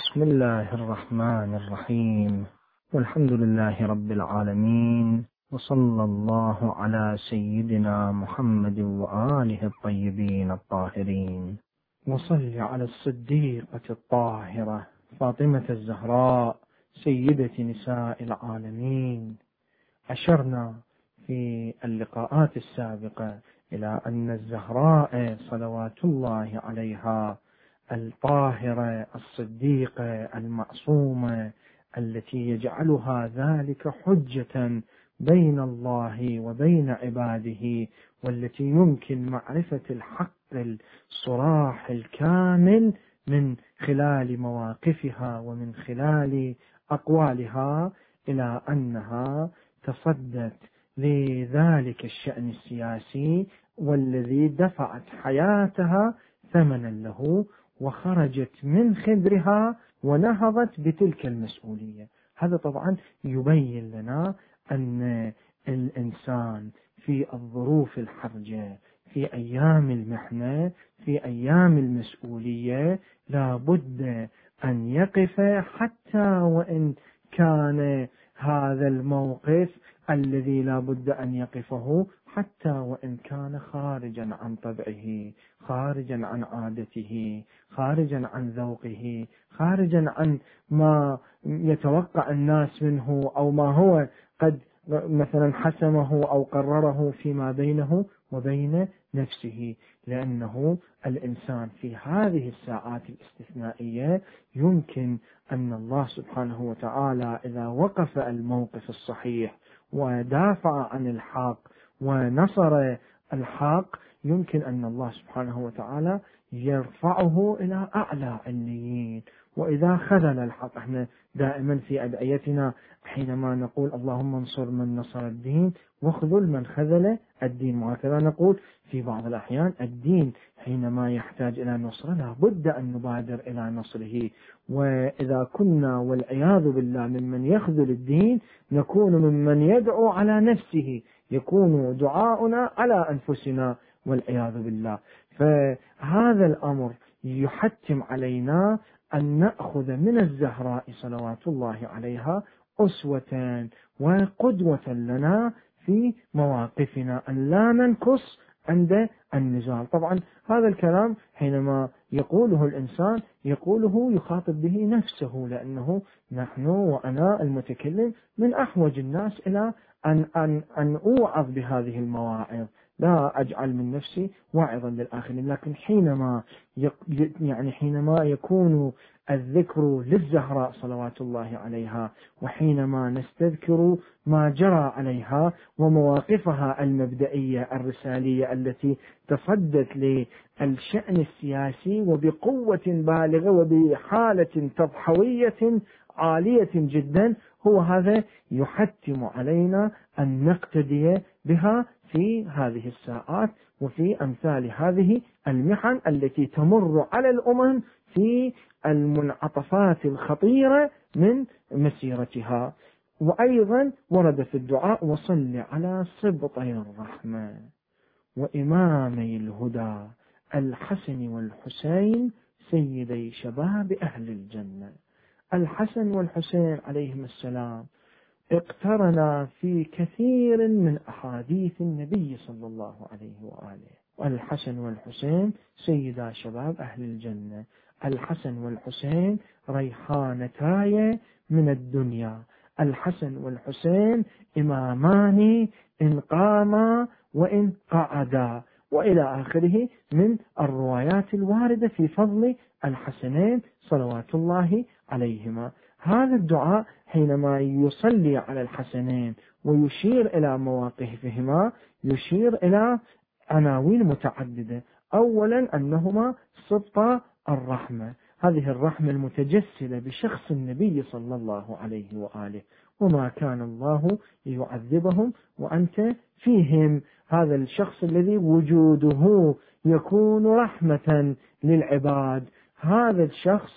بسم الله الرحمن الرحيم. والحمد لله رب العالمين. وصلى الله على سيدنا محمد وآله الطيبين الطاهرين. وصل على الصديقة الطاهرة فاطمة الزهراء سيدة نساء العالمين. أشرنا في اللقاءات السابقة إلى أن الزهراء صلوات الله عليها الطاهرة الصديقة المعصومة التي يجعلها ذلك حجة بين الله وبين عباده والتي يمكن معرفة الحق الصراح الكامل من خلال مواقفها ومن خلال أقوالها إلى أنها تصدت لذلك الشأن السياسي والذي دفعت حياتها ثمنا له وخرجت من خدرها ونهضت بتلك المسؤولية. هذا طبعا يبين لنا أن الإنسان في الظروف الحرجة في أيام المحنة في أيام المسؤولية لابد أن يقف حتى وإن كان هذا الموقف الذي لا بد أن يقفه حتى وإن كان خارجا عن طبعه خارجا عن عادته خارجا عن ذوقه خارجا عن ما يتوقع الناس منه أو ما هو قد مثلا حسمه أو قرره فيما بينه وبين نفسه. لأنه الإنسان في هذه الساعات الاستثنائية يمكن أن الله سبحانه وتعالى إذا وقف الموقف الصحيح ودافع عن الحق ونصر الحق يمكن أن الله سبحانه وتعالى يرفعه إلى أعلى عليين. وإذا خذل الحق إحنا دائما في أدعيتنا حينما نقول اللهم انصر من نصر الدين واخذل من خذل الدين. وهكذا نقول في بعض الأحيان الدين حينما يحتاج إلى نصرة لا بد أن نبادر إلى نصره. وإذا كنا والعياذ بالله ممن يخذل الدين نكون ممن يدعو على نفسه. يكون دعاؤنا على أنفسنا والعياذ بالله. فهذا الأمر يحتم علينا أن نأخذ من الزهراء صلوات الله عليها أسوة وقدوة لنا في مواقفنا. أن لا ننكص عند النزال طبعا هذا الكلام حينما يقوله الإنسان يقوله يخاطب به نفسه لأنه نحن وأنا المتكلم من أحوج الناس إلى أن, أن, أن أوعظ بهذه المواعظ. لا أجعل من نفسي واعظا للآخرين. لكن حينما يعني حينما يكون الذكر للزهراء صلوات الله عليها وحينما نستذكر ما جرى عليها ومواقفها المبدئية الرسالية التي تصدت للشأن السياسي وبقوة بالغة وبحالة تضحوية عالية جدا هو هذا يحتم علينا أن نقتدي بها في هذه الساعات وفي أمثال هذه المحن التي تمر على الأمم في المنعطفات الخطيرة من مسيرتها. وأيضا ورد في الدعاء وصل على سبطي الرحمة. وإمامي الهدى الحسن والحسين سيدي شباب أهل الجنة. الحسن والحسين عليهم السلام. اقترنا في كثير من أحاديث النبي صلى الله عليه وآله. والحسن والحسين سيدا شباب أهل الجنة. الحسن والحسين ريحانتاي من الدنيا. الحسن والحسين إمامان إن قاما وإن قعدا. وإلى آخره من الروايات الواردة في فضل الحسنين صلوات الله عليهما. هذا الدعاء حينما يصلي على الحسنين ويشير إلى مواقفهما يشير إلى عناوين متعددة. أولا أنهما سبط الرحمة. هذه الرحمة المتجسدة بشخص النبي صلى الله عليه وآله. وما كان الله يعذبهم وأنت فيهم. هذا الشخص الذي وجوده يكون رحمة للعباد. هذا الشخص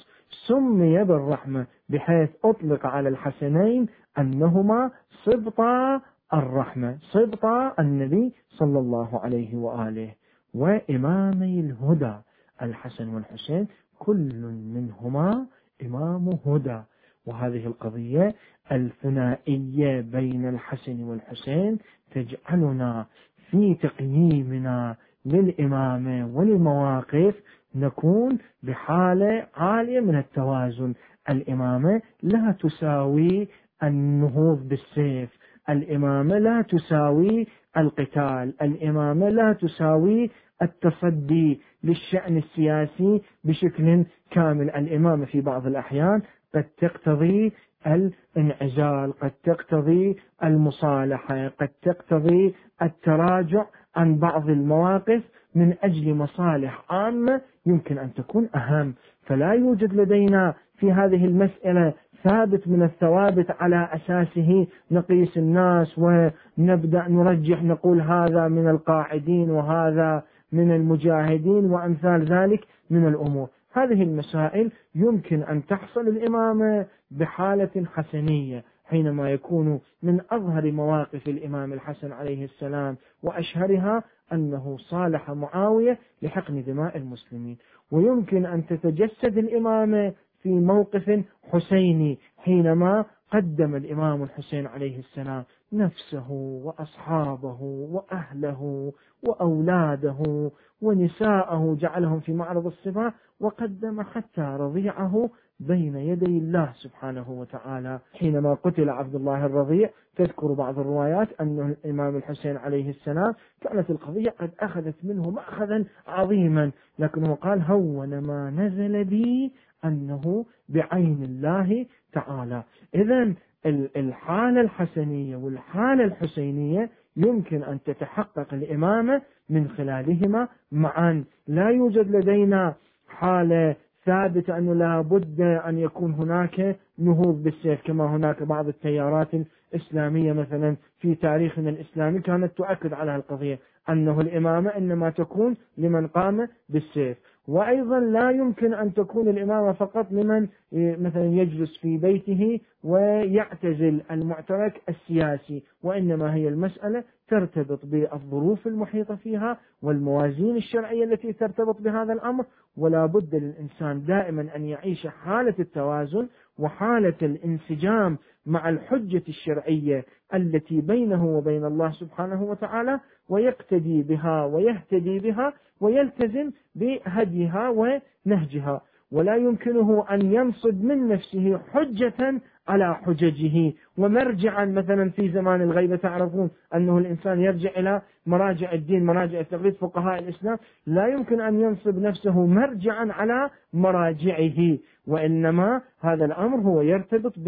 سمي بالرحمة بحيث أطلق على الحسنين أنهما سبطا الرحمة سبطا النبي صلى الله عليه وآله. وإمامي الهدى. الحسن والحسين كل منهما إمام هدى. وهذه القضية الثنائية بين الحسن والحسين تجعلنا في تقييمنا للإمامة وللمواقف نكون بحالة عالية من التوازن. الإمامة لا تساوي النهوض بالسيف الإمامة لا تساوي القتال الإمامة لا تساوي التصدي. للشأن السياسي بشكل كامل. الإمامة في بعض الأحيان قد تقتضي الانعزال قد تقتضي المصالحة قد تقتضي التراجع عن بعض المواقف من أجل مصالح عامة يمكن أن تكون أهم. فلا يوجد لدينا في هذه المسألة ثابت من الثوابت على أساسه نقيس الناس ونبدأ نرجح نقول هذا من القاعدين وهذا من المجاهدين وأمثال ذلك من الأمور. هذه المسائل يمكن أن تحصل الإمامة بحالة حسنية حينما يكون من أظهر مواقف الإمام الحسن عليه السلام وأشهرها أنه صالح معاوية لحقن دماء المسلمين. ويمكن أن تتجسد الإمامة في موقف حسيني حينما قدم الإمام الحسين عليه السلام. نفسه وأصحابه وأهله وأولاده ونساءه جعلهم في معرض الصفاء وقدم حتى رضيعه بين يدي الله سبحانه وتعالى. حينما قتل عبد الله الرضيع تذكر بعض الروايات أن الإمام الحسين عليه السلام كانت القضية قد أخذت منه مأخذا عظيما لكنه قال هون ما نزل بي أنه بعين الله تعالى. إذا الحالة الحسنية والحالة الحسينية يمكن أن تتحقق الإمامة من خلالهما. معا لا يوجد لدينا حالة ثابتة أنه لا بد أن يكون هناك نهوض بالسيف كما هناك بعض التيارات الإسلامية مثلا في تاريخنا الإسلامي كانت تؤكد على القضية أنه الإمامة إنما تكون لمن قام بالسيف. وأيضا لا يمكن أن تكون الإمامة فقط لمن مثلا يجلس في بيته ويعتزل المعترك السياسي وإنما هي المسألة ترتبط بالظروف المحيطة فيها والموازين الشرعية التي ترتبط بهذا الأمر ولا بد للإنسان دائما أن يعيش حالة التوازن وحالة الانسجام مع الحجة الشرعية التي بينه وبين الله سبحانه وتعالى ويقتدي بها ويهتدي بها ويلتزم بهديها ونهجها. ولا يمكنه أن ينصب من نفسه حجة على حججه. ومرجعا مثلا في زمان الغيبة تعرفون أنه الإنسان يرجع إلى مراجع الدين مراجع التقليد فقهاء الإسلام. لا يمكن أن ينصب نفسه مرجعا على مراجعه. وإنما هذا الأمر هو يرتبط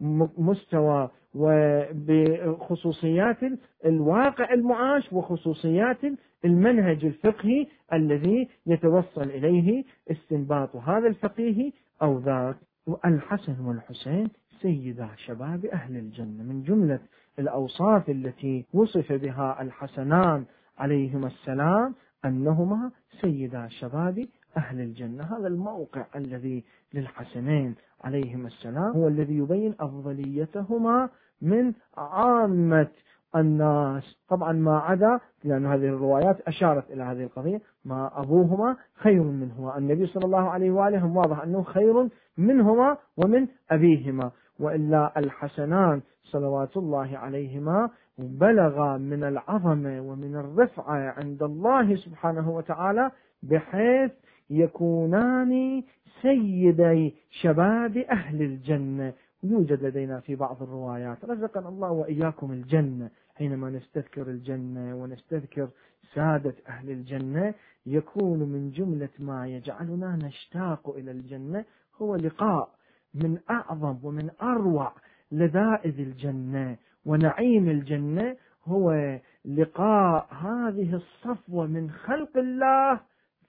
بمستوى وبخصوصيات الواقع المعاش وخصوصيات المنهج الفقهي الذي يتوصل إليه استنباط هذا الفقيه أو ذاك. الحسن والحسين سيدا شباب أهل الجنة. من جملة الأوصاف التي وصف بها الحسنان عليهما السلام أنهما سيدا شباب أهل الجنة. هذا الموقع الذي للحسنين عليهما السلام هو الذي يبين أفضليتهما من عامة الناس. طبعا ما عدا لأن هذه الروايات أشارت إلى هذه القضية ما أبوهما خير منهما. النبي صلى الله عليه وآله واضح أنه خير منهما ومن أبيهما. وإلا الحسنان صلوات الله عليهما بلغا من العظمة ومن الرفعة عند الله سبحانه وتعالى بحيث يكونان سيدي شباب أهل الجنة. يوجد لدينا في بعض الروايات. رزقنا الله وإياكم الجنة. حينما نستذكر الجنة ونستذكر سادة أهل الجنة يكون من جملة ما يجعلنا نشتاق إلى الجنة هو لقاء من أعظم ومن أروع لذائذ الجنة. ونعيم الجنة هو لقاء هذه الصفوة من خلق الله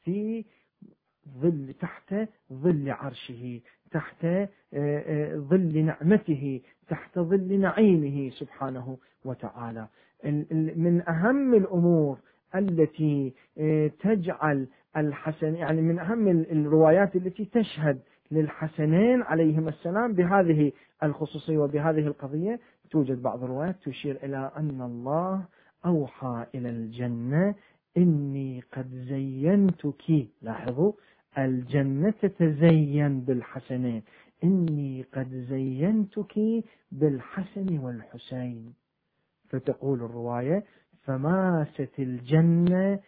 في ظل تحت ظل عرشه تحت آه، آه، ظل نعمته تحت ظل نعيمه سبحانه وتعالى. من أهم الأمور التي آه، تجعل الحسن يعني من أهم الروايات التي تشهد للحسنين عليهما السلام بهذه الخصوصية وبهذه القضية توجد بعض الروايات تشير إلى أن الله أوحى إلى الجنة إني قد زينتك. لاحظوا الجنة تتزين بالحسنين. إني قد زينتك بالحسن والحسين. فتقول الرواية فماست الجنة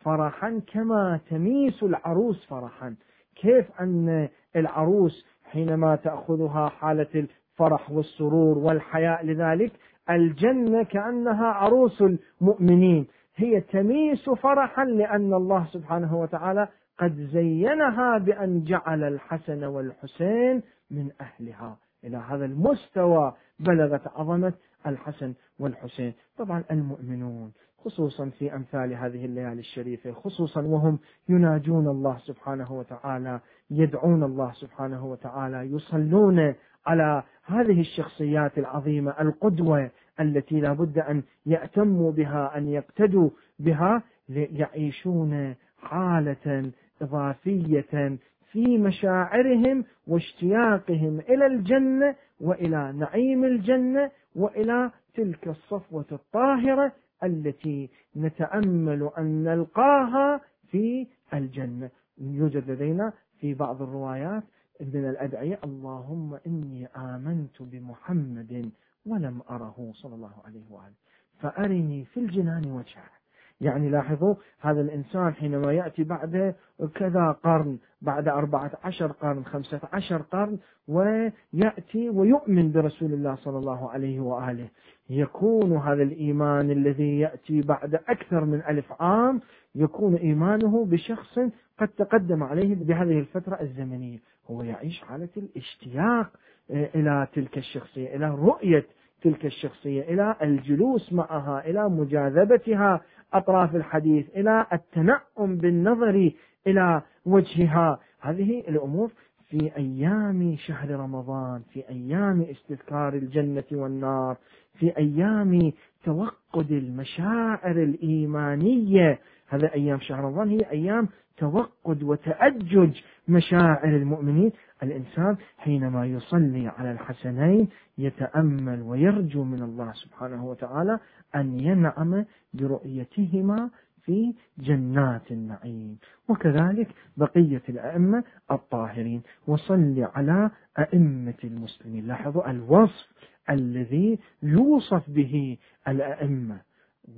فرحا كما تميس العروس فرحا. كيف أن العروس حينما تأخذها حالة الفرح والسرور والحياء لذلك الجنة كأنها عروس المؤمنين. هي تميس فرحا لأن الله سبحانه وتعالى قد زينها بأن جعل الحسن والحسين من أهلها. إلى هذا المستوى بلغت عظمة الحسن والحسين. طبعا المؤمنون خصوصا في أمثال هذه الليالي الشريفة خصوصا وهم يناجون الله سبحانه وتعالى يدعون الله سبحانه وتعالى يصلون على هذه الشخصيات العظيمة القدوة التي لا بد أن يأتموا بها أن يقتدوا بها يعيشون حالة إضافية في مشاعرهم واشتياقهم إلى الجنة وإلى نعيم الجنة وإلى تلك الصفوة الطاهرة التي نتأمل أن نلقاها في الجنة. يوجد لدينا في بعض الروايات من الأدعية اللهم إني آمنت بمحمد ولم أره صلى الله عليه وآله. فأرني في الجنان وجهه يعني لاحظوا هذا الإنسان حينما يأتي بعد كذا قرن بعد أربعة عشر قرن خمسة عشر قرن ويأتي ويؤمن برسول الله صلى الله عليه وآله. يكون هذا الإيمان الذي يأتي بعد أكثر من ألف عام يكون إيمانه بشخص قد تقدم عليه بهذه الفترة الزمنية. هو يعيش حالة الاشتياق آه، إلى تلك الشخصية إلى رؤية تلك الشخصية إلى الجلوس معها إلى مجاذبتها. أطراف الحديث إلى التنعم بالنظر إلى وجهها. هذه الأمور في أيام شهر رمضان في أيام استذكار الجنة والنار في أيام توقد المشاعر الإيمانية. هذا أيام شهر رمضان هي أيام توقد وتأجج مشاعر المؤمنين. الإنسان حينما يصلي على الحسنين يتأمل ويرجو من الله سبحانه وتعالى أن ينعم برؤيتهما في جنات النعيم. وكذلك بقية الأئمة الطاهرين. وصل على أئمة المسلمين. لاحظوا الوصف الذي يوصف به الأئمة.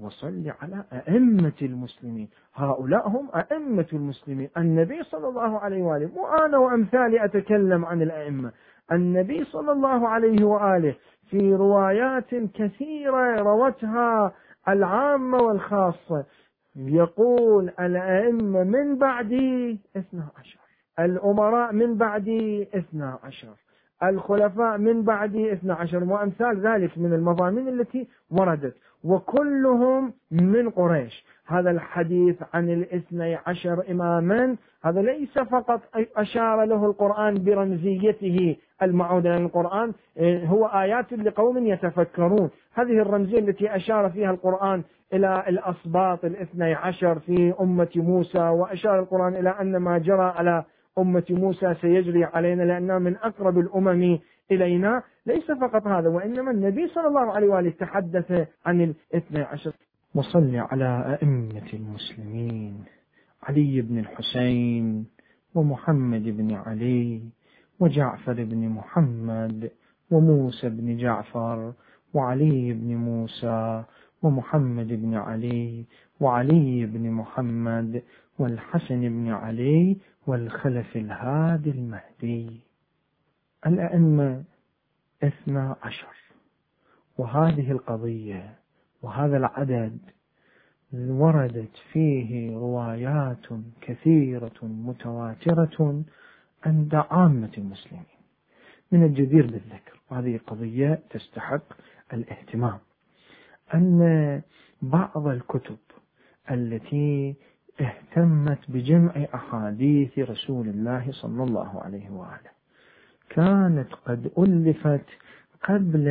وصل على أئمة المسلمين. هؤلاء هم أئمة المسلمين. النبي صلى الله عليه وآله مو أنا وأمثالي أتكلم عن الأئمة. النبي صلى الله عليه وآله في روايات كثيرة روتها العامة والخاصة. يقول الأئمة من بعدي اثنا عشر. الأمراء من بعدي اثنا عشر. الخلفاء من اثنا عشر وأمثال ذلك من المضامين التي وردت. وكلهم من قريش. هذا الحديث عن الاثني عشر إماما هذا ليس فقط أشار له القرآن برمزيته المعودة لأن القرآن آه، هو آيات لقوم يتفكرون. هذه الرمزية التي أشار فيها القرآن إلى الأصباط الاثني عشر في أمة موسى وأشار القرآن إلى أن ما جرى على أمة موسى سيجري علينا لأننا من أقرب الأمم إلينا. ليس فقط هذا وإنما النبي صلى الله عليه وآله تحدث عن الاثني عشر. وصل على أئمة المسلمين علي بن الحسين ومحمد بن علي وجعفر بن محمد وموسى بن جعفر وعلي بن موسى ومحمد بن علي وعلي بن محمد والحسن بن علي والخلف الهادي المهدي. الأئمة اثنا عشر. وهذه القضية وهذا العدد وردت فيه روايات كثيرة متواترة عند عامة المسلمين. من الجدير بالذكر وهذه قضية تستحق الاهتمام أن بعض الكتب التي اهتمت بجمع أحاديث رسول الله صلى الله عليه وآله. كانت قد ألفت قبل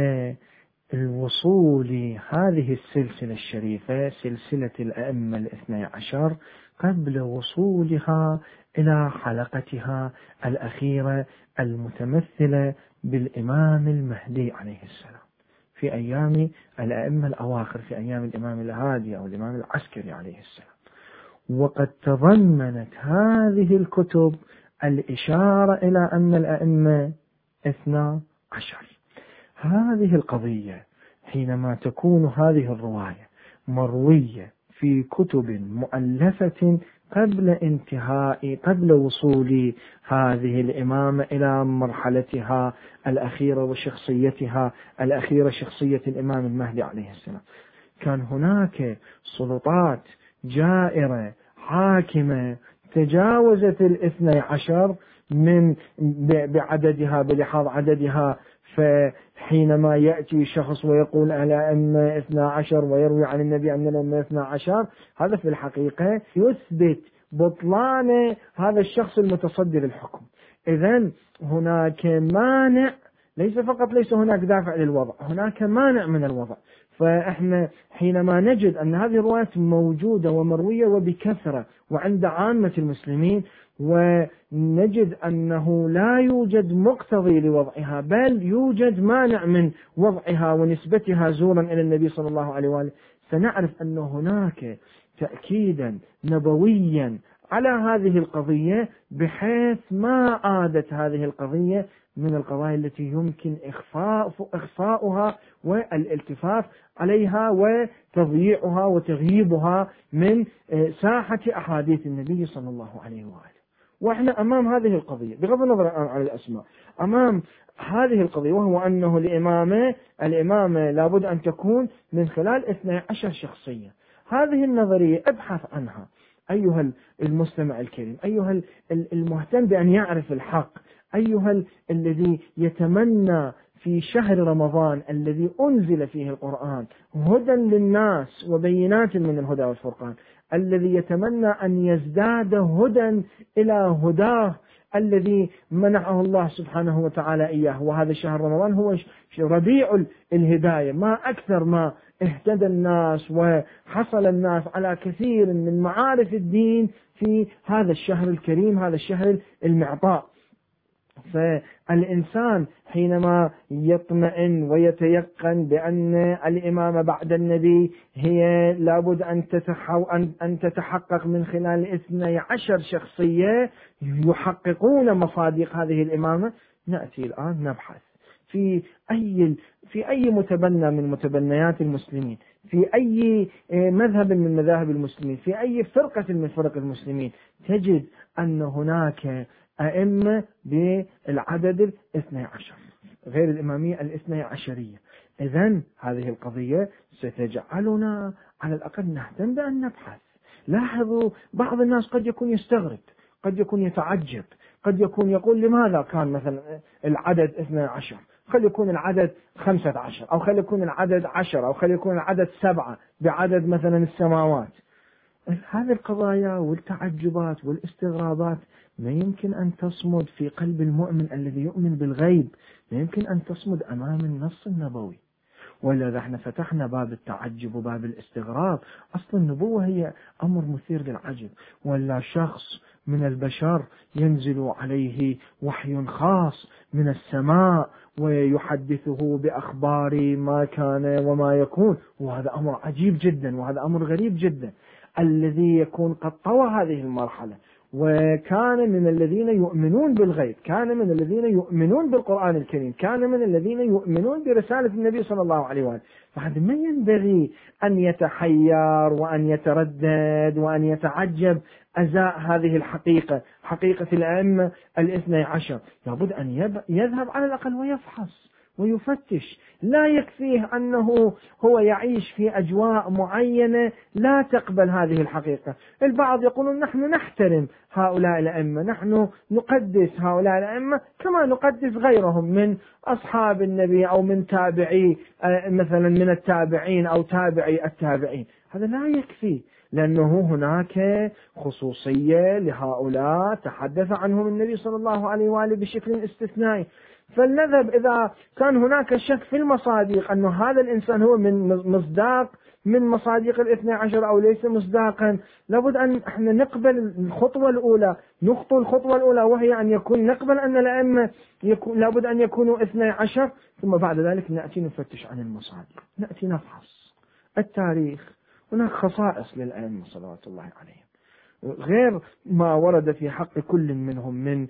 الوصول هذه السلسلة الشريفة سلسلة الأئمة الاثني عشر قبل وصولها إلى حلقتها الأخيرة المتمثلة بالإمام المهدي عليه السلام. في أيام الأئمة الأواخر في أيام الإمام الهادي أو الإمام العسكري عليه السلام. وقد تضمنت هذه الكتب الإشارة إلى أن الأئمة اثنا عشر. هذه القضية حينما تكون هذه الرواية مروية في كتب مؤلفة قبل انتهاء قبل وصول هذه الإمامة إلى مرحلتها الأخيرة وشخصيتها الأخيرة شخصية الإمام المهدي عليه السلام. كان هناك سلطات جائرة حاكمة تجاوزت الاثني عشر من بعددها بلحاظ عددها فحينما يأتي شخص ويقول على أن اثنا عشر ويروي عن النبي أن الأمة اثنا عشر هذا في الحقيقة يثبت بطلان هذا الشخص المتصدر الحكم. إذا هناك مانع ليس فقط ليس هناك دافع للوضع هناك مانع من الوضع. فإحنا حينما نجد أن هذه الروايات موجودة ومروية وبكثرة وعند عامة المسلمين ونجد أنه لا يوجد مقتضي لوضعها بل يوجد مانع من وضعها ونسبتها زورا إلى النبي صلى الله عليه وآله. سنعرف أن هناك تأكيدا نبويا على هذه القضية بحيث ما عادت هذه القضية من القضايا التي يمكن إخفاء إخفاؤها والالتفاف عليها وتضييعها وتغييبها من آه، ساحة أحاديث النبي صلى الله عليه وآله. وإحنا أمام هذه القضية بغض النظر عن الأسماء أمام هذه القضية وهو أنه الامامه الامامه لابد أن تكون من خلال 12 شخصية. هذه النظرية ابحث عنها أيها المستمع الكريم أيها المهتم بأن يعرف الحق. أيها الذي يتمنى في شهر رمضان الذي أنزل فيه القرآن هدى للناس وبينات من الهدى والفرقان. الذي يتمنى أن يزداد هدى إلى هداه الذي منحه الله سبحانه وتعالى إياه. وهذا شهر رمضان هو ربيع الهداية. ما أكثر ما اهتدى الناس وحصل الناس على كثير من معارف الدين في هذا الشهر الكريم هذا الشهر المعطاء. فالإنسان حينما يطمئن ويتيقن بأن الإمامة بعد النبي هي لابد أن, أن تتحقق من خلال اثني عشر شخصية يحققون مصادق هذه الإمامة نأتي الآن نبحث في أي في أي متبنى من متبنيات المسلمين في أي مذهب من مذاهب المسلمين في أي فرقة من فرق المسلمين تجد أن هناك أئمة بالعدد الاثني عشر غير الإمامية الاثني عشرية. إذا هذه القضية ستجعلنا على الأقل نهتم بأن نبحث. لاحظوا بعض الناس قد يكون يستغرب قد يكون يتعجب قد يكون يقول لماذا كان مثلا العدد اثني عشر؟ خلي يكون العدد خمسة عشر أو خلي يكون العدد عشر أو خلي يكون العدد سبعة بعدد مثلا السماوات. هذه القضايا والتعجبات والاستغرابات ما يمكن أن تصمد في قلب المؤمن الذي يؤمن بالغيب ما يمكن أن تصمد أمام النص النبوي. ولذا إحنا فتحنا باب التعجب وباب الاستغراب. أصل النبوة هي أمر مثير للعجب. ولا شخص من البشر ينزل عليه وحي خاص من السماء ويحدثه بأخبار ما كان وما يكون. وهذا أمر عجيب جدا وهذا أمر غريب جدا. الذي يكون قد طوى هذه المرحلة. وكان من الذين يؤمنون بالغيب كان من الذين يؤمنون بالقرآن الكريم كان من الذين يؤمنون برسالة النبي صلى الله عليه وآله. فهذا ما ينبغي أن يتحير وأن يتردد وأن يتعجب أزاء هذه الحقيقة حقيقة الأئمة الاثني عشر. لابد أن يذهب على الأقل ويفحص. ويفتش. لا يكفيه أنه هو يعيش في أجواء معينة لا تقبل هذه الحقيقة، البعض يقولون نحن نحترم هؤلاء الأئمة، نحن نقدس هؤلاء الأئمة كما نقدس غيرهم من أصحاب النبي أو من تابعي آه، مثلا من التابعين أو تابعي التابعين، هذا لا يكفي لأنه هناك خصوصية لهؤلاء تحدث عنهم النبي صلى الله عليه وآله بشكل استثنائي. فلنذهب إذا كان هناك شك في المصادق أن هذا الإنسان هو من مصداق من مصادق الاثنى عشر أو ليس مصداقا. لابد أن إحنا نقبل الخطوة الأولى نخطو الخطوة الأولى وهي أن يكون نقبل أن الأئمة يكون لابد أن يكونوا اثني عشر. ثم بعد ذلك نأتي نفتش عن المصادق نأتي نفحص التاريخ. هناك خصائص للأئمة صلوات الله عليهم. غير ما ورد في حق كل منهم من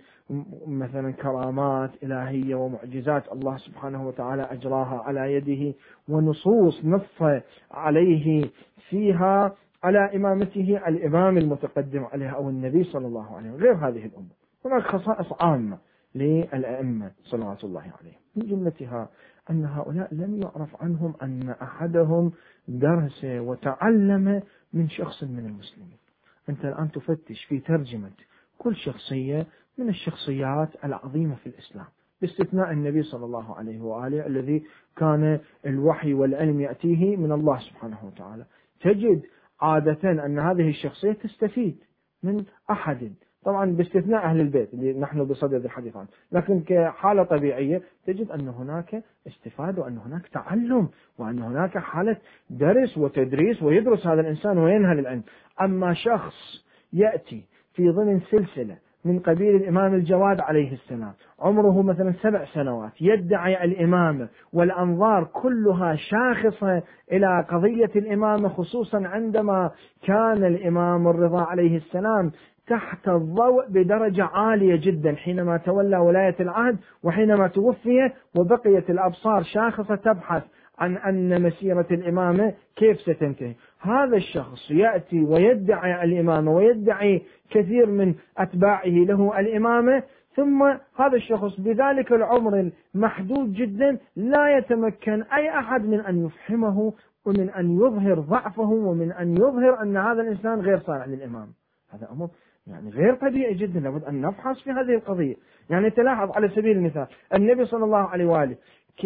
مثلا كرامات إلهية ومعجزات الله سبحانه وتعالى أجراها على يده ونصوص نص عليه فيها على إمامته الإمام المتقدم عليها أو النبي صلى الله عليه وسلم غير هذه الأمة هناك خصائص عامة للأئمة صلوات الله عليهم. من جملتها أن هؤلاء لم يعرف عنهم أن أحدهم درس وتعلم من شخص من المسلمين. أنت الآن تفتش في ترجمة كل شخصية من الشخصيات العظيمة في الإسلام باستثناء النبي صلى الله عليه وآله الذي كان الوحي والعلم يأتيه من الله سبحانه وتعالى. تجد عادة أن هذه الشخصية تستفيد من أحد طبعا باستثناء أهل البيت اللي نحن بصدد الحديث عنه. لكن كحالة طبيعية تجد أن هناك استفادة وأن هناك تعلم وأن هناك حالة درس وتدريس ويدرس هذا الإنسان وينهل العلم. أما شخص يأتي في ضمن سلسلة من قبيل الإمام الجواد عليه السلام عمره مثلا سبع سنوات يدعي الإمامة والأنظار كلها شاخصة إلى قضية الإمامة خصوصا عندما كان الإمام الرضا عليه السلام تحت الضوء بدرجة عالية جدا حينما تولى ولاية العهد وحينما توفي وبقيت الأبصار شاخصة تبحث عن أن مسيرة الإمامة كيف ستنتهي. هذا الشخص يأتي ويدعي الإمامة ويدعي كثير من أتباعه له الإمامة ثم هذا الشخص بذلك العمر المحدود جدا لا يتمكن أي أحد من أن يفهمه ومن أن يظهر ضعفه ومن أن يظهر أن هذا الإنسان غير صالح للإمام. هذا أمر يعني غير طبيعي جدا لابد أن نفحص في هذه القضية. يعني تلاحظ على سبيل المثال النبي صلى الله عليه وآله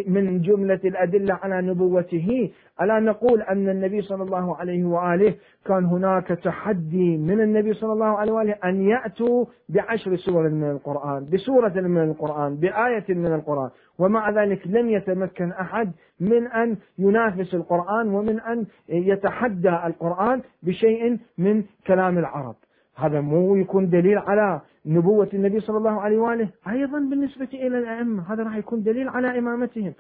من جملة الأدلة على نبوته ألا نقول أن النبي صلى الله عليه وآله كان هناك تحدي من النبي صلى الله عليه وآله أن يأتوا بعشر سور من القرآن بسورة من القرآن بآية من القرآن ومع ذلك لم يتمكن أحد من أن ينافس القرآن ومن أن يتحدى القرآن بشيء من كلام العرب. هذا مو يكون دليل على نبوة النبي صلى الله عليه وآله. أيضا بالنسبة إلى الأئمة هذا راح يكون دليل على إمامتهم.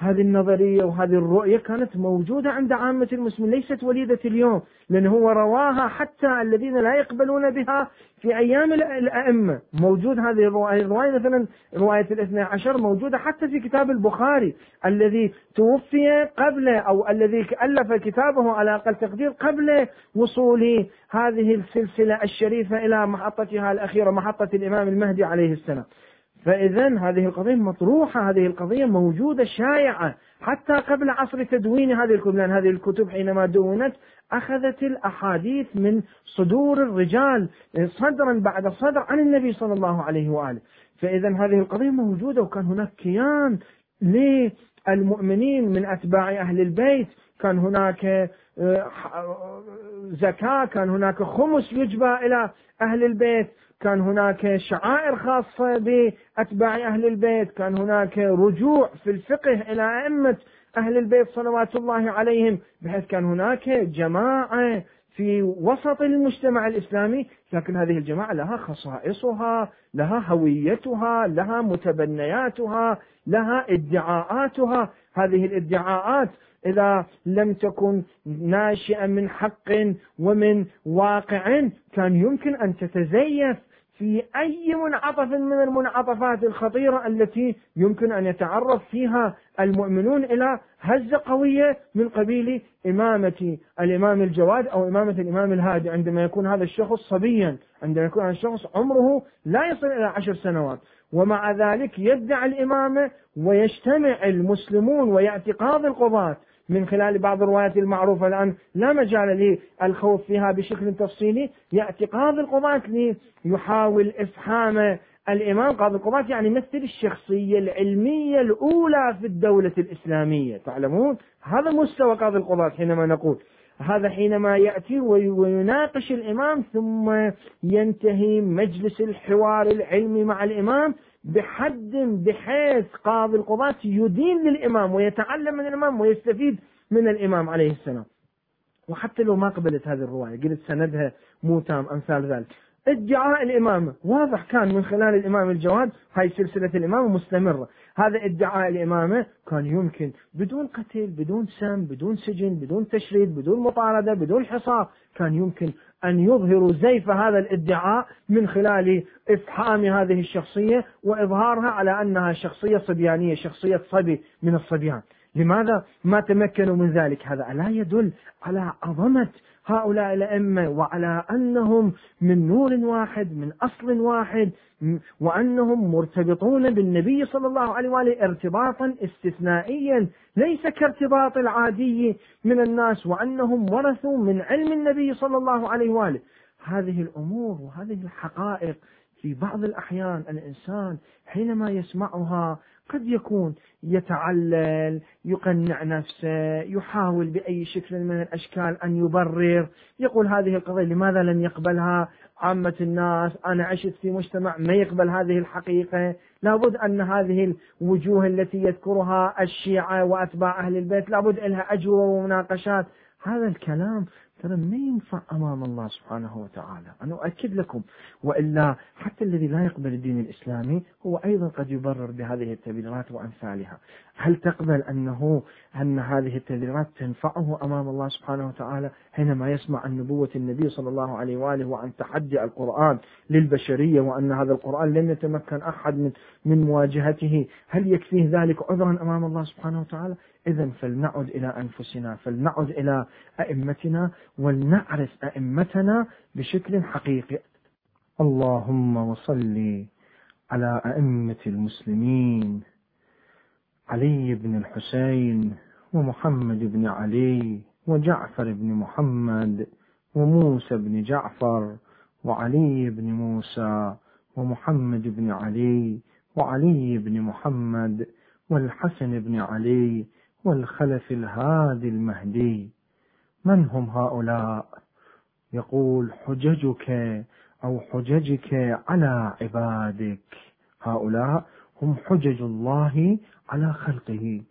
هذه النظرية وهذه الرؤية كانت موجودة عند عامة المسلمين ليست وليدة اليوم لأن هو رواها حتى الذين لا يقبلون بها في أيام الأئمة. موجود هذه الرواية مثلا رواية الاثنى عشر موجودة حتى في كتاب البخاري الذي توفي قبل أو الذي ألف كتابه على أقل تقدير قبل وصول هذه السلسلة الشريفة إلى محطتها الأخيرة محطة الإمام المهدي عليه السلام. فإذا هذه القضية مطروحة هذه القضية موجودة شائعة. حتى قبل عصر تدوين هذه الكتب لأن هذه الكتب حينما دونت أخذت الأحاديث من صدور الرجال صدرا بعد صدر عن النبي صلى الله عليه وآله. فإذا هذه القضية موجودة وكان هناك كيان للمؤمنين من أتباع أهل البيت. كان هناك آه، زكاة كان هناك خمس يجبى إلى أهل البيت. كان هناك شعائر خاصة بأتباع أهل البيت كان هناك رجوع في الفقه إلى أئمة أهل البيت صلوات الله عليهم بحيث كان هناك جماعة في وسط المجتمع الإسلامي لكن هذه الجماعة لها خصائصها لها هويتها لها متبنياتها لها ادعاءاتها. هذه الادعاءات إذا لم تكن ناشئة من حق ومن واقع كان يمكن أن تتزيف في أي منعطف من المنعطفات الخطيرة التي يمكن أن يتعرض فيها المؤمنون إلى هزة قوية من قبيل إمامة الإمام الجواد أو إمامة الإمام الهادي عندما يكون هذا الشخص صبيا عندما يكون هذا الشخص عمره لا يصل إلى عشر سنوات. ومع ذلك يدعي الإمامة ويجتمع المسلمون ويأتي قاضي القضاة من خلال بعض الروايات المعروفة الآن لا مجال للخوض فيها بشكل تفصيلي. يأتي قاضي القضاة ليحاول إفهام الإمام. قاضي القضاة يعني يمثل الشخصية العلمية الأولى في الدولة الإسلامية. تعلمون؟ هذا مستوى قاضي القضاة حينما نقول. هذا حينما يأتي ويناقش الإمام ثم ينتهي مجلس الحوار العلمي مع الإمام. بحد بحيث قاضي القضاة يدين للإمام ويتعلم من الإمام ويستفيد من الإمام عليه السلام. وحتى لو ما قبلت هذه الرواية قلت سندها مو تام أمثال ذلك. ادعاء الإمامة واضح كان من خلال الإمام الجواد هاي سلسلة الإمامة مستمرة. هذا ادعاء الإمامة كان يمكن. بدون قتل بدون سم بدون سجن بدون تشريد بدون مطاردة بدون حصار كان يمكن أن يظهروا زيف هذا الادعاء من خلال إفحام هذه الشخصية وإظهارها على أنها شخصية صبيانية شخصية صبي من الصبيان. لماذا ما تمكنوا من ذلك؟ هذا لا يدل على عظمة هؤلاء الأئمة وعلى أنهم من نور واحد من أصل واحد وأنهم مرتبطون بالنبي صلى الله عليه وآله ارتباطا استثنائيا ليس كارتباط العادي من الناس وأنهم ورثوا من علم النبي صلى الله عليه وآله. هذه الأمور وهذه الحقائق في بعض الأحيان الإنسان حينما يسمعها قد يكون يتعلل يقنع نفسه يحاول بأي شكل من الأشكال أن يبرر يقول هذه القضية لماذا لم يقبلها؟ عامة الناس أنا عشت في مجتمع ما يقبل هذه الحقيقة. لابد أن هذه الوجوه التي يذكرها الشيعة وأتباع أهل البيت لابد لها أجوبة ومناقشات. هذا الكلام ترى ما ينفع أمام الله سبحانه وتعالى؟ أنا أؤكد لكم وإلا حتى الذي لا يقبل الدين الإسلامي هو أيضا قد يبرر بهذه التبريرات وأمثالها. هل تقبل أنه أن هذه التبريرات تنفعه أمام الله سبحانه وتعالى؟ حينما يسمع عن نبوة النبي صلى الله عليه وآله وعن تحدي القرآن للبشرية وأن هذا القرآن لم يتمكن أحد من, من مواجهته هل يكفيه ذلك عذرا أمام الله سبحانه وتعالى؟ إذا فلنعد إلى أنفسنا فلنعد إلى أئمتنا ولنعرف أئمتنا بشكل حقيقي. اللهم وصل على أئمة المسلمين علي بن الحسين ومحمد بن علي وجعفر بن محمد وموسى بن جعفر وعلي بن موسى ومحمد بن علي وعلي بن محمد والحسن بن علي والخلف الهادي المهدي. من هم هؤلاء؟ يقول حججك أو حججك على عبادك. هؤلاء هم حجج الله على خلقه.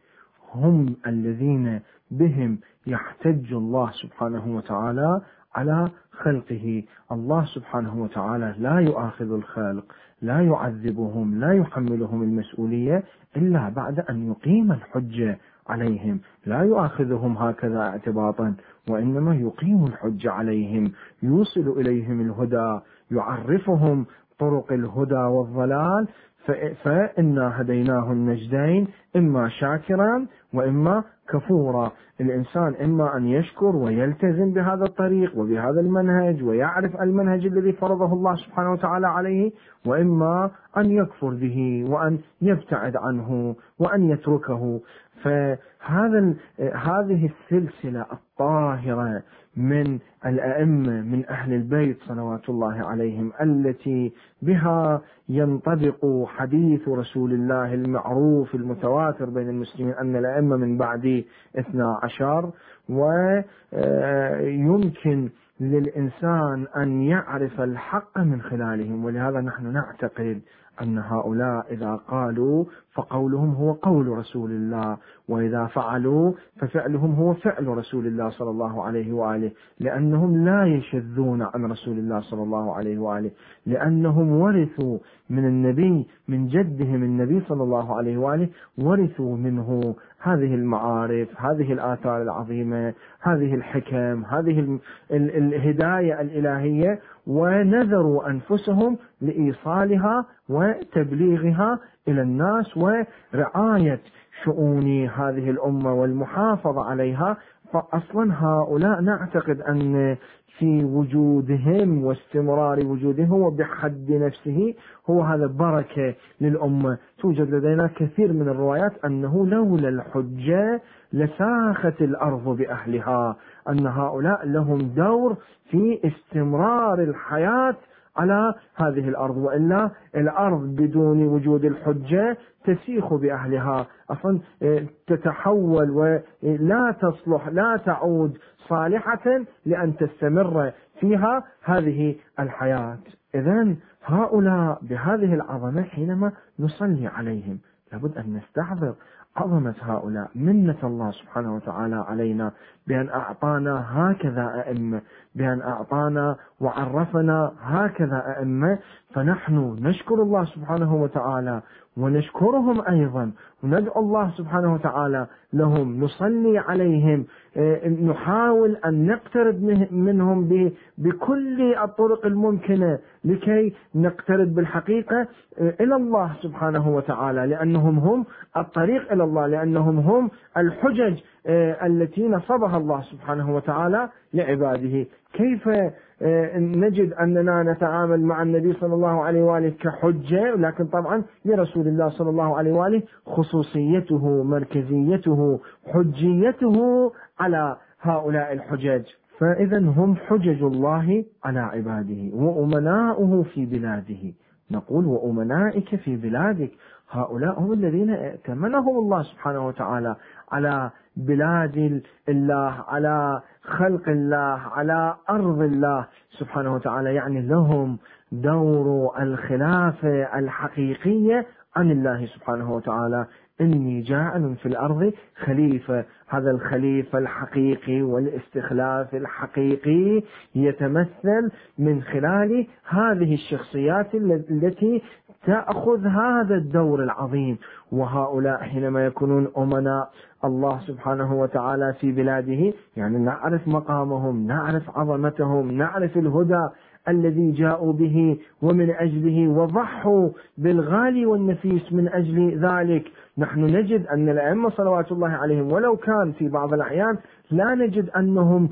هم الذين بهم يحتج الله سبحانه وتعالى على خلقه. الله سبحانه وتعالى لا يؤاخذ الخلق لا يعذبهم لا يحملهم المسؤولية إلا بعد أن يقيم الحجة. عليهم. لا يؤاخذهم هكذا اعتباطا وإنما يقيم الحجه عليهم يوصل إليهم الهدى يعرفهم طرق الهدى والضلال فإنا هديناه النجدين إما شاكرا وإما كفورا. الإنسان إما أن يشكر ويلتزم بهذا الطريق وبهذا المنهج ويعرف المنهج الذي فرضه الله سبحانه وتعالى عليه وإما أن يكفر به وأن يبتعد عنه وأن يتركه. فهذا هذه السلسلة الطاهرة من الأئمة من أهل البيت صلوات الله عليهم التي بها ينطبق حديث رسول الله المعروف المتواتر بين المسلمين أن الأئمة من بعد اثنا عشر ويمكن للإنسان أن يعرف الحق من خلالهم ولهذا نحن نعتقد أن هؤلاء إذا قالوا فقولهم هو قول رسول الله وإذا فعلوا ففعلهم هو فعل رسول الله صلى الله عليه وآله لأنهم لا يشذون عن رسول الله صلى الله عليه وآله لأنهم ورثوا من النبي من جدهم النبي صلى الله عليه وآله ورثوا منه هذه المعارف هذه الآثار العظيمة هذه الحكم هذه الهداية الإلهية ونذروا أنفسهم لإيصالها وتبليغها إلى الناس ورعاية شؤون هذه الأمة والمحافظة عليها. فأصلا هؤلاء نعتقد أن في وجودهم واستمرار وجودهم هو بحد نفسه هو هذا بركة للأمة. توجد لدينا كثير من الروايات أنه لولا الحجة لساخت الأرض بأهلها أن هؤلاء لهم دور في استمرار الحياة على هذه الأرض وإلا الأرض بدون وجود الحجة تسيخ بأهلها. أصلا تتحول ولا تصلح لا تعود صالحة لأن تستمر فيها هذه الحياة. إذا هؤلاء بهذه العظمة حينما نصلي عليهم لابد أن نستحضر عظمة هؤلاء منة الله سبحانه وتعالى علينا بأن أعطانا هكذا أئمة بأن أعطانا وعرفنا هكذا أئمة فنحن نشكر الله سبحانه وتعالى ونشكرهم أيضا وندعو الله سبحانه وتعالى لهم نصلي عليهم آه، نحاول أن نقترب منهم بكل الطرق الممكنة لكي نقترب بالحقيقة آه، إلى الله سبحانه وتعالى لأنهم هم الطريق إلى الله لأنهم هم الحجج آه، التي نصبها الله سبحانه وتعالى لعباده. كيف نجد أننا نتعامل مع النبي صلى الله عليه وآله كحجة لكن طبعا لرسول الله صلى الله عليه وآله خصوصيته مركزيته حجيته على هؤلاء الحجج فإذا هم حجج الله على عباده وأمناؤه في بلاده. نقول وأمنائك في بلادك. هؤلاء هم الذين ائتمنهم الله سبحانه وتعالى على بلاد الله على خلق الله على أرض الله سبحانه وتعالى. يعني لهم دور الخلافة الحقيقية عن الله سبحانه وتعالى. إني جاعل في الأرض خليفة. هذا الخليفة الحقيقي والاستخلاف الحقيقي يتمثل من خلال هذه الشخصيات التي تأخذ هذا الدور العظيم. وهؤلاء حينما يكونون أمناء الله سبحانه وتعالى في بلاده يعني نعرف مقامهم نعرف عظمتهم نعرف الهدى. الذي جاءوا به ومن أجله وضحوا بالغالي والنفيس من أجل ذلك. نحن نجد أن الأئمة صلوات الله عليهم ولو كان في بعض الأحيان لا نجد أنهم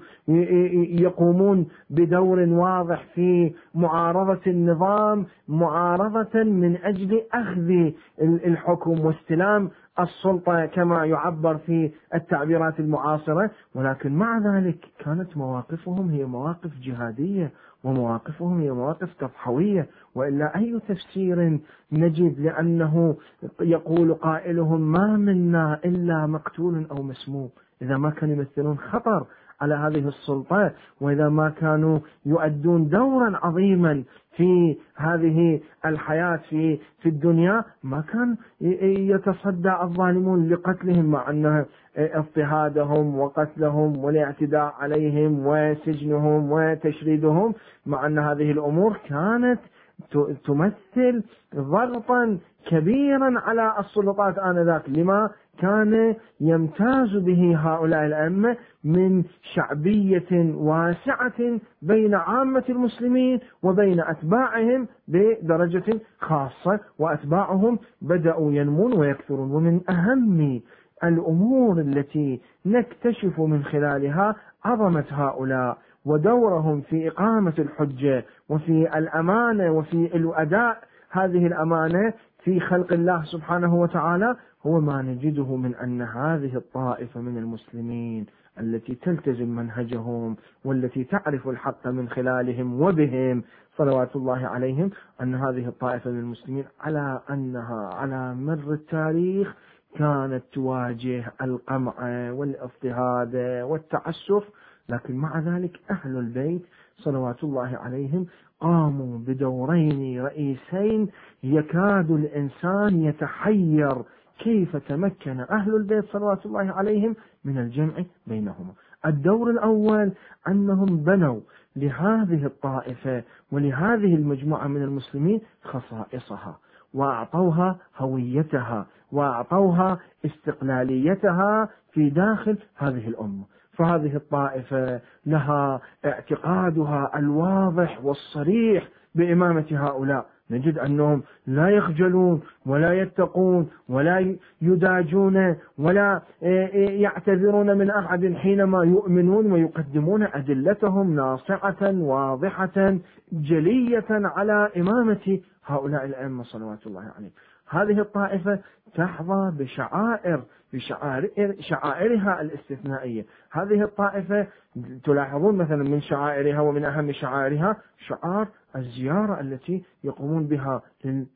يقومون بدور واضح في معارضة النظام معارضة من أجل أخذ الحكم واستلام السلطة كما يعبر في التعبيرات المعاصرة. ولكن مع ذلك كانت مواقفهم هي مواقف جهادية ومواقفهم هي مواقف تضحوية وإلا أي تفسير نجد لأنه يقول قائلهم ما منا إلا مقتول أو مسموم. إذا ما كانوا يمثلون خطر على هذه السلطة وإذا ما كانوا يؤدون دورا عظيما في هذه الحياة في في الدنيا ما كان يتصدى الظالمون لقتلهم مع أن اضطهادهم وقتلهم والاعتداء عليهم وسجنهم وتشريدهم مع أن هذه الأمور كانت تمثل ضغطا كبيرا على السلطات آنذاك. لما كان يمتاز به هؤلاء الأئمة من شعبية واسعة بين عامة المسلمين وبين أتباعهم بدرجة خاصة وأتباعهم بدأوا ينمون ويكثرون. ومن أهم الأمور التي نكتشف من خلالها عظمة هؤلاء ودورهم في إقامة الحجة وفي الأمانة وفي الأداء هذه الأمانة في خلق الله سبحانه وتعالى هو ما نجده من أن هذه الطائفة من المسلمين التي تلتزم منهجهم والتي تعرف الحق من خلالهم وبهم صلوات الله عليهم أن هذه الطائفة من المسلمين على أنها على مر التاريخ كانت تواجه القمع والاضطهاد والتعسف لكن مع ذلك أهل البيت صلوات الله عليهم قاموا بدورين رئيسين يكاد الإنسان يتحير كيف تمكن أهل البيت صلوات الله عليهم من الجمع بينهما الدور الأول أنهم بنوا لهذه الطائفة ولهذه المجموعة من المسلمين خصائصها. وأعطوها هويتها وأعطوها استقلاليتها في داخل هذه الأمة. فهذه الطائفة لها اعتقادها الواضح والصريح بإمامة هؤلاء. نجد أنهم لا يخجلون ولا يتقون ولا يداجون ولا يعتذرون من أحد حينما يؤمنون ويقدمون أدلتهم ناصعة واضحة جلية على إمامة هؤلاء الأئمة صلوات الله عليهم. هذه الطائفة تحظى بشعائر بشعائر شعائرها الاستثنائية. هذه الطائفة تلاحظون مثلا من شعائرها ومن أهم شعائرها شعار الزيارة التي يقومون بها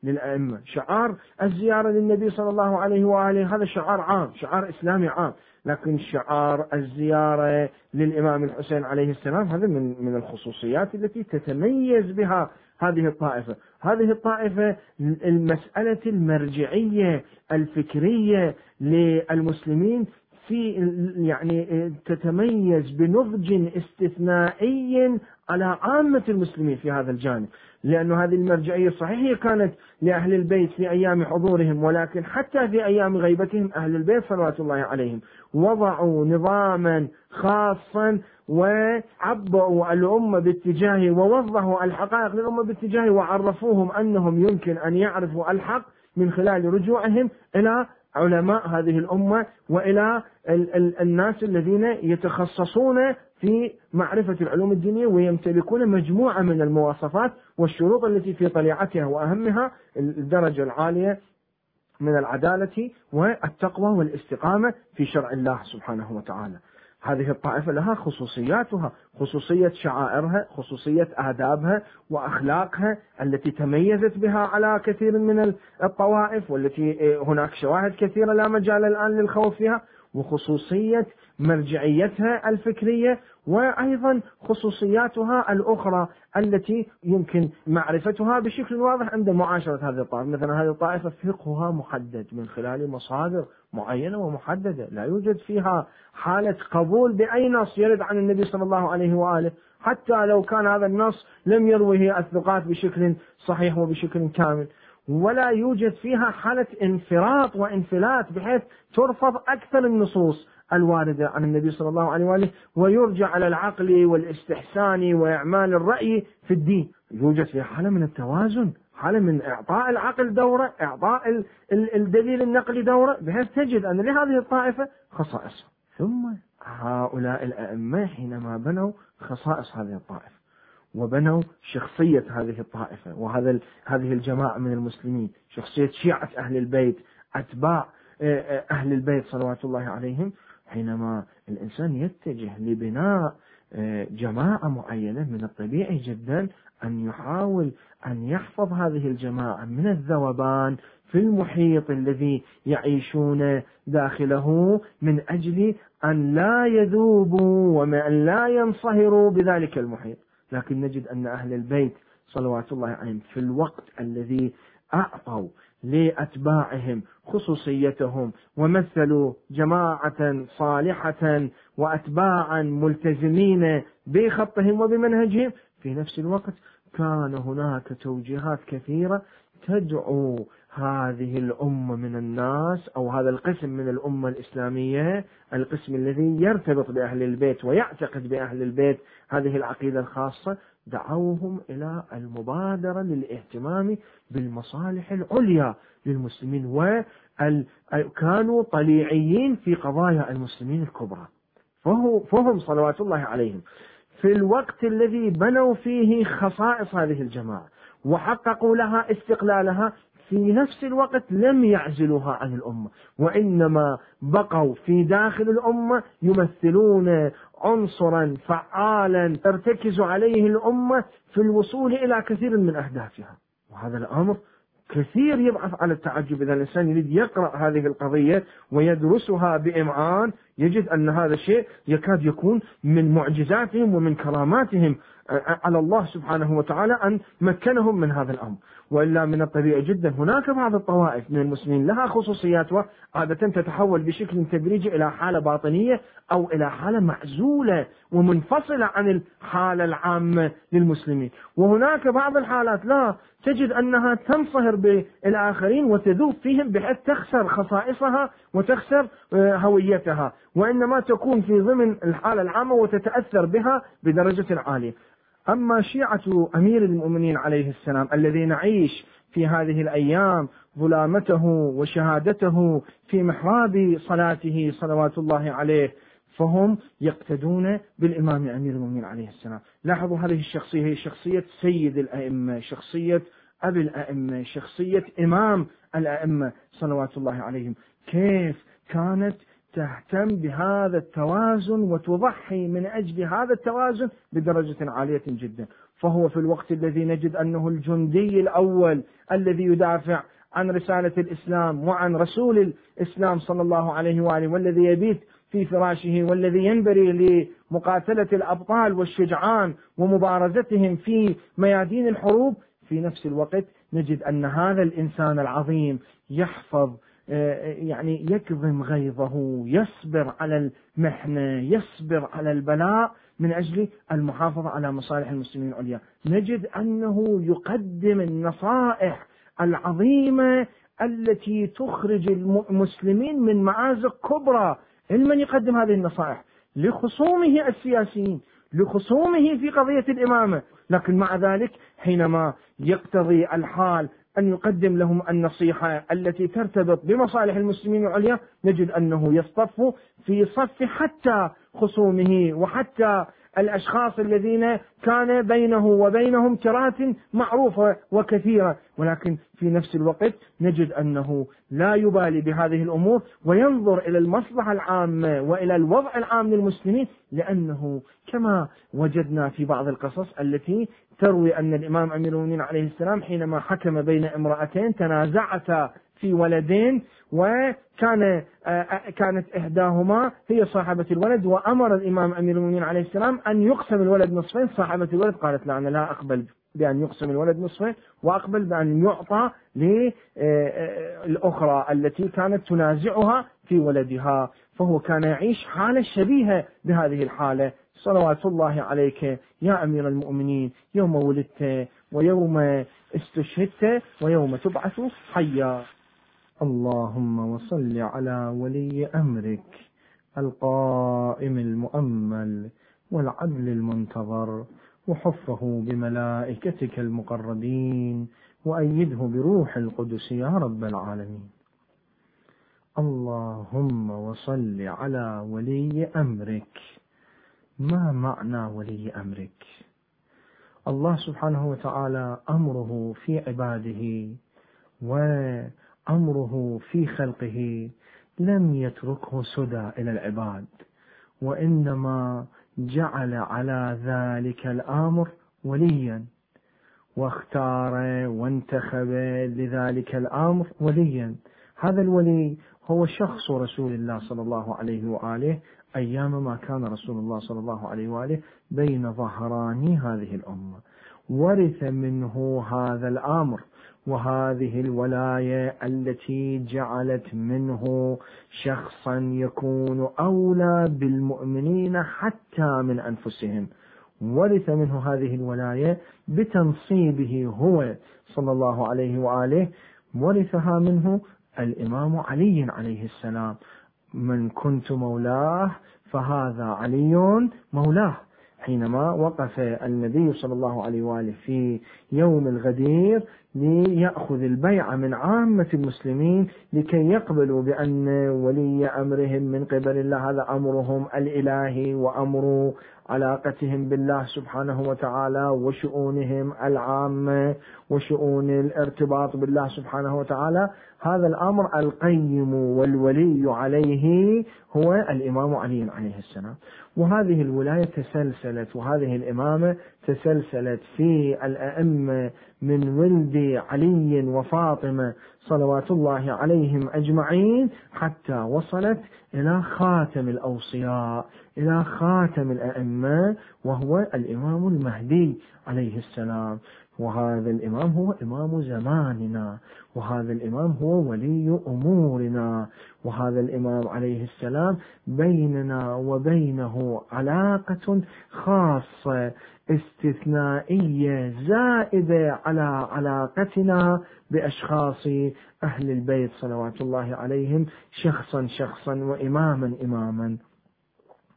للأئمة. شعار الزيارة للنبي صلى الله عليه وآله. هذا شعار عام شعار إسلامي عام. لكن شعار الزيارة للإمام الحسين عليه السلام هذا من من الخصوصيات التي تتميز بها هذه الطائفة. هذه الطائفة المسألة المرجعية الفكرية للمسلمين في يعني تتميز بنضج استثنائي على عامة المسلمين في هذا الجانب. لأن هذه المرجعية صحيح هي كانت لأهل البيت في أيام حضورهم ولكن حتى في أيام غيبتهم أهل البيت صلوات الله عليهم وضعوا نظاما خاصا وعبأوا الأمة باتجاهه ووضحوا الحقائق للأمة باتجاهه وعرفوهم أنهم يمكن أن يعرفوا الحق من خلال رجوعهم إلى علماء هذه الأمة وإلى ال ال الناس الذين يتخصصون في معرفة العلوم الدينية ويمتلكون مجموعة من المواصفات والشروط التي في طليعتها وأهمها الدرجة العالية من العدالة والتقوى والاستقامة في شرع الله سبحانه وتعالى. هذه الطائفة لها خصوصياتها خصوصية شعائرها خصوصية آدابها وأخلاقها التي تميزت بها على كثير من الطوائف والتي هناك شواهد كثيرة لا مجال الآن للخوف فيها. وخصوصية مرجعيتها الفكرية وأيضا خصوصياتها الأخرى التي يمكن معرفتها بشكل واضح عند معاشرة هذه الطائفة. مثلا هذه الطائفة فقهها محدد من خلال مصادر معينة ومحددة. لا يوجد فيها حالة قبول بأي نص يرد عن النبي صلى الله عليه وآله. حتى لو كان هذا النص لم يروه الثقات بشكل صحيح وبشكل كامل. ولا يوجد فيها حالة انفراط وانفلات بحيث ترفض أكثر النصوص الواردة عن النبي صلى الله عليه وآله ويرجع على العقل والاستحسان وإعمال الرأي في الدين. يوجد فيها حالة من التوازن حالة من إعطاء العقل دورة إعطاء الدليل النقلي دورة بحيث تجد أن لهذه الطائفة خصائص. ثم هؤلاء الأئمة حينما بنوا خصائص هذه الطائفة. وبنوا شخصية هذه الطائفة وهذا هذه الجماعة من المسلمين شخصية شيعة أهل البيت أتباع آه، آه، أهل البيت صلوات الله عليهم حينما الإنسان يتجه لبناء آه، جماعة معينة من الطبيعي جدا أن يحاول أن يحفظ هذه الجماعة من الذوبان في المحيط الذي يعيشون داخله من أجل أن لا يذوبوا وأن لا ينصهروا بذلك المحيط. لكن نجد أن أهل البيت صلوات الله عليهم في الوقت الذي أعطوا لأتباعهم خصوصيتهم ومثلوا جماعة صالحة وأتباعا ملتزمين بخطهم وبمنهجهم في نفس الوقت كان هناك توجيهات كثيرة تدعو هذه الأمة من الناس أو هذا القسم من الأمة الإسلامية القسم الذي يرتبط بأهل البيت ويعتقد بأهل البيت هذه العقيدة الخاصة دعوهم إلى المبادرة للاهتمام بالمصالح العليا للمسلمين وكانوا طليعيين في قضايا المسلمين الكبرى. فهم صلوات الله عليهم. في الوقت الذي بنوا فيه خصائص هذه الجماعة وحققوا لها استقلالها في نفس الوقت لم يعزلوها عن الأمة وإنما بقوا في داخل الأمة يمثلون عنصرا فعالا ترتكز عليه الأمة في الوصول إلى كثير من أهدافها. وهذا الأمر كثير يبعث على التعجب. إذا الإنسان يريد يقرأ هذه القضية ويدرسها بإمعان يجد أن هذا الشيء يكاد يكون من معجزاتهم ومن كراماتهم على الله سبحانه وتعالى أن مكنهم من هذا الأمر. وإلا من الطبيعي جدا. هناك بعض الطوائف من المسلمين لها خصوصيات عادة تتحول بشكل تدريجي إلى حالة باطنية أو إلى حالة معزولة ومنفصلة عن الحالة العامة للمسلمين. وهناك بعض الحالات لا تجد أنها تنصهر بالآخرين وتذوب فيهم بحيث تخسر خصائصها وتخسر آه، هويتها. وإنما تكون في ضمن الحالة العامة وتتأثر بها بدرجة عالية. أما شيعة أمير المؤمنين عليه السلام الذي نعيش في هذه الأيام ظلامته وشهادته في محراب صلاته صلوات الله عليه فهم يقتدون بالإمام أمير المؤمنين عليه السلام. لاحظوا هذه الشخصية هي شخصية سيد الأئمة شخصية أبي الأئمة شخصية إمام الأئمة صلوات الله عليهم. كيف كانت تهتم بهذا التوازن وتضحي من أجل هذا التوازن بدرجة عالية جدا. فهو في الوقت الذي نجد أنه الجندي الأول الذي يدافع عن رسالة الإسلام وعن رسول الإسلام صلى الله عليه وآله والذي يبيت في فراشه والذي ينبري لمقاتلة الأبطال والشجعان ومبارزتهم في ميادين الحروب. في نفس الوقت نجد أن هذا الإنسان العظيم يحفظ يعني يكظم غيظه يصبر على المحنة يصبر على البلاء من أجل المحافظة على مصالح المسلمين العليا. نجد أنه يقدم النصائح العظيمة التي تخرج المسلمين من مآزق كبرى. لمن يقدم هذه النصائح؟ لخصومه السياسيين لخصومه في قضية الإمامة. لكن مع ذلك حينما يقتضي الحال أن يقدم لهم النصيحة التي ترتبط بمصالح المسلمين العليا نجد أنه يصطف في صف حتى خصومه وحتى الأشخاص الذين كان بينه وبينهم كرات معروفة وكثيرة. ولكن في نفس الوقت نجد أنه لا يبالي بهذه الأمور وينظر إلى المصلحة العامة وإلى الوضع العام للمسلمين لأنه كما وجدنا في بعض القصص التي تروي أن الإمام أمير المؤمنين عليه السلام حينما حكم بين امرأتين تنازعتا في ولدين وكان آه، آه، كانت إحداهما هي صاحبة الولد وأمر الإمام أمير المؤمنين عليه السلام أن يقسم الولد نصفين. صاحبة الولد قالت لا أنا لا أقبل بأن يقسم الولد نصفين وأقبل بأن يعطى للأخرى التي كانت تنازعها في ولدها. فهو كان يعيش حالة شبيهة بهذه الحالة. صلوات الله عليك يا أمير المؤمنين يوم ولدت ويوم استشهدت ويوم تبعث حيا. اللهم وصل على ولي أمرك القائم المؤمل والعدل المنتظر وحفه بملائكتك المقربين وأيده بروح القدس يا رب العالمين. اللهم وصل على ولي أمرك. ما معنى ولي أمرك؟ الله سبحانه وتعالى أمره في عباده وأمره في خلقه لم يتركه سدى إلى العباد وإنما جعل على ذلك الأمر وليا واختار وانتخب لذلك الأمر وليا. هذا الولي هو شخص رسول الله صلى الله عليه وآله أيام ما كان رسول الله صلى الله عليه وآله بين ظهراني هذه الأمة. ورث منه هذا الأمر. وهذه الولاية التي جعلت منه شخصا يكون أولى بالمؤمنين حتى من أنفسهم. ورث منه هذه الولاية بتنصيبه هو صلى الله عليه وآله. ورثها منه الإمام علي عليه السلام. من كنت مولاه فهذا علي مولاه. حينما وقف النبي صلى الله عليه وآله في يوم الغدير ليأخذ البيعة من عامة المسلمين لكي يقبلوا بأن ولي أمرهم من قبل الله هذا أمرهم الإلهي وأمر علاقتهم بالله سبحانه وتعالى وشؤونهم العامة وشؤون الارتباط بالله سبحانه وتعالى. هذا الأمر القيم والولي عليه هو الإمام علي عليه السلام. وهذه الولاية تسلسلت وهذه الإمامة تسلسلت في الأئمة من ولد علي وفاطمة صلوات الله عليهم أجمعين حتى وصلت إلى خاتم الأوصياء. إلى خاتم الأئمة وهو الإمام المهدي عليه السلام. وهذا الإمام هو إمام زماننا. وهذا الإمام هو ولي أمورنا. وهذا الإمام عليه السلام بيننا وبينه علاقة خاصة استثنائية زائدة على علاقتنا بأشخاص أهل البيت صلوات الله عليهم شخصا شخصا وإماما إماما.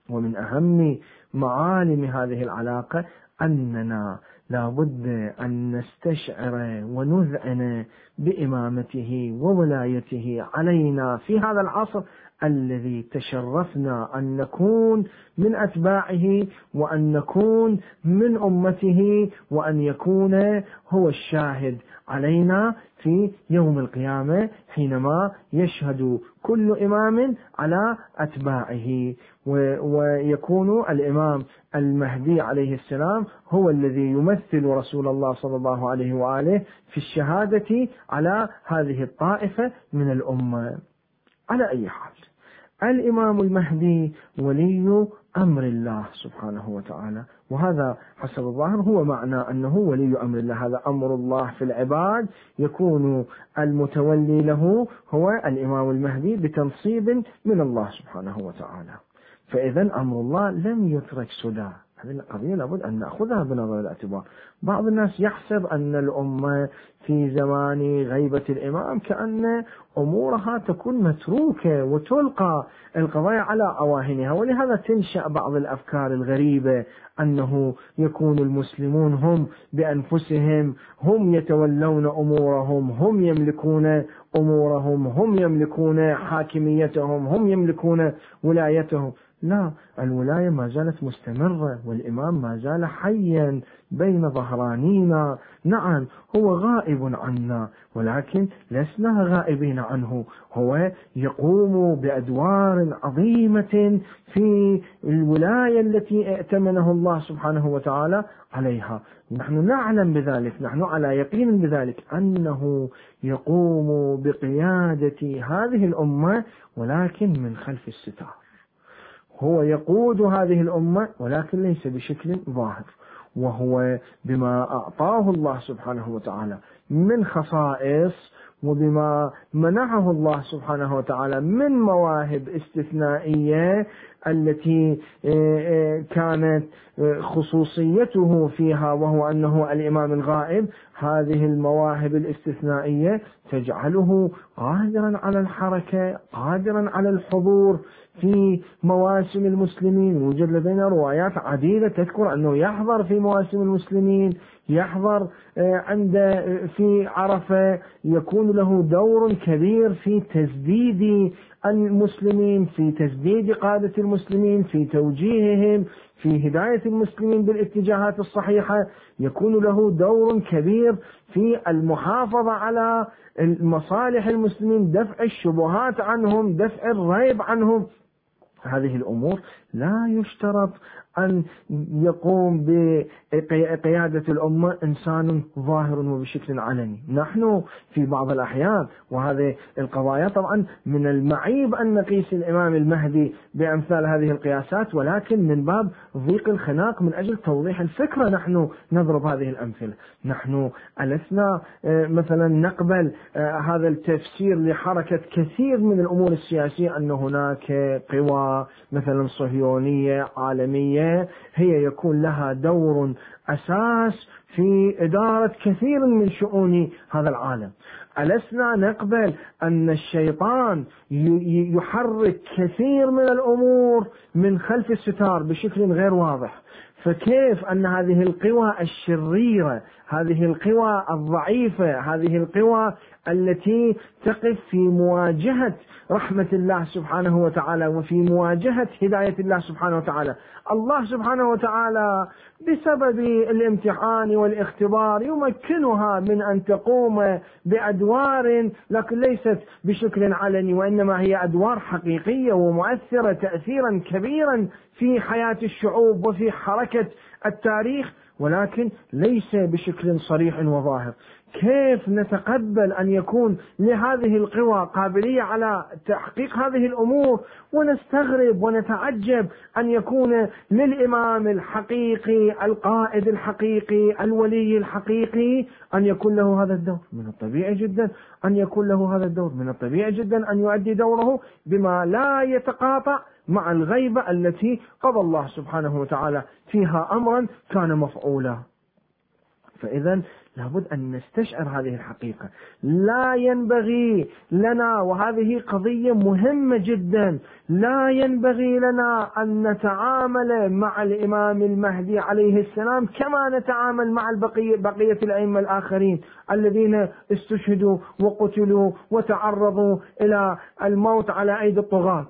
ومن أهم معالم هذه العلاقة أننا لا بد أن نستشعر ونذعن بإمامته وولايته علينا في هذا العصر الذي تشرفنا أن نكون من أتباعه وأن نكون من أمته وأن يكون هو الشاهد علينا في يوم القيامة حينما يشهد كل إمام على أتباعه. ويكون الإمام المهدي عليه السلام هو الذي يمثل رسول الله صلى الله عليه وآله في الشهادة على هذه الطائفة من الأمة. على أي حال. الإمام المهدي ولي أمر الله سبحانه وتعالى وهذا حسب الظاهر هو معنى أنه ولي أمر الله. هذا أمر الله في العباد يكون المتولي له هو الإمام المهدي بتنصيب من الله سبحانه وتعالى. فإذا أمر الله لم يترك سدى. هذه القضية لابد أن نأخذها بنظر الاعتبار. بعض الناس يحسب أن الأمة في زمان غيبة الإمام كأن أمورها تكون متروكة وتلقى القضايا على أواهنها ولهذا تنشأ بعض الأفكار الغريبة أنه يكون المسلمون هم بأنفسهم هم يتولون أمورهم هم يملكون أمورهم هم يملكون حاكميتهم هم يملكون ولايتهم. لا الولاية ما زالت مستمرة والإمام ما زال حيا بين ظهرانينا. نعم هو غائب عنا ولكن لسنا غائبين عنه. هو يقوم بأدوار عظيمة في الولاية التي ائتمنه الله سبحانه وتعالى عليها. نحن نعلم بذلك نحن على يقين بذلك أنه يقوم بقيادة هذه الأمة ولكن من خلف الستار. هو يقود هذه الأمة ولكن ليس بشكل ظاهر. وهو بما أعطاه الله سبحانه وتعالى من خصائص وبما منحه الله سبحانه وتعالى من مواهب استثنائية التي آه، آه، كانت آه، خصوصيته فيها وهو أنه الإمام الغائب. هذه المواهب الاستثنائية تجعله قادرا على الحركة قادرا على الحضور في مواسم المسلمين يوجد لدينا روايات عديدة تذكر أنه يحضر في مواسم المسلمين يحضر عند في عرفة يكون له دور كبير في تسديد المسلمين في تسديد قادة المسلمين في توجيههم في هداية المسلمين بالاتجاهات الصحيحة. يكون له دور كبير في المحافظة على مصالح المسلمين دفع الشبهات عنهم دفع الريب عنهم. هذه الأمور لا يشترط أن يقوم بقيادة الأمة إنسان ظاهر وبشكل علني. نحن في بعض الأحيان وهذه القضايا طبعا من المعيب أن نقيس الإمام المهدي بأمثال هذه القياسات ولكن من باب ضيق الخناق من أجل توضيح الفكرة نحن نضرب هذه الأمثلة. نحن ألسنا آه، مثلا نقبل آه، هذا التفسير لحركة كثير من الأمور السياسية أن هناك قوى مثلا صهيونية عالمية هي يكون لها دور أساس في إدارة كثير من شؤون هذا العالم. ألسنا نقبل أن الشيطان يحرك كثير من الأمور من خلف الستار بشكل غير واضح. فكيف أن هذه القوى الشريرة هذه القوى الضعيفة هذه القوى التي تقف في مواجهة رحمة الله سبحانه وتعالى وفي مواجهة هداية الله سبحانه وتعالى. الله سبحانه وتعالى بسبب الامتحان والاختبار يمكنها من أن تقوم بأدوار لكن ليست بشكل علني وإنما هي أدوار حقيقية ومؤثرة تأثيرا كبيرا في حياة الشعوب وفي حركة التاريخ. ولكن ليس بشكل صريح وظاهر. كيف نتقبل أن يكون لهذه القوى قابلية على تحقيق هذه الأمور ونستغرب ونتعجب أن يكون للإمام الحقيقي القائد الحقيقي الولي الحقيقي أن يكون له هذا الدور. من الطبيعي جدا أن يكون له هذا الدور. من الطبيعي جدا أن يؤدي دوره بما لا يتقاطع مع الغيبة التي قضى الله سبحانه وتعالى فيها امرا كان مفعولا. فإذا لابد أن نستشعر هذه الحقيقة. لا ينبغي لنا وهذه قضية مهمة جدا لا ينبغي لنا أن نتعامل مع الإمام المهدي عليه السلام كما نتعامل مع البقية بقية الأئمة الآخرين الذين استشهدوا وقتلوا وتعرضوا إلى الموت على أيدي الطغاة.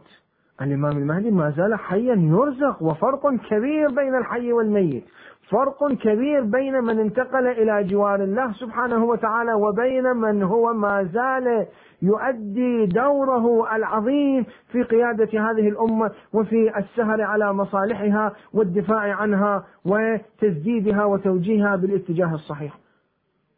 الإمام المهدي ما زال حيا يرزق وفرق كبير بين الحي والميت. فرق كبير بين من انتقل إلى جوار الله سبحانه وتعالى وبين من هو ما زال يؤدي دوره العظيم في قيادة هذه الأمة وفي السهر على مصالحها والدفاع عنها وتسديدها وتوجيهها بالاتجاه الصحيح.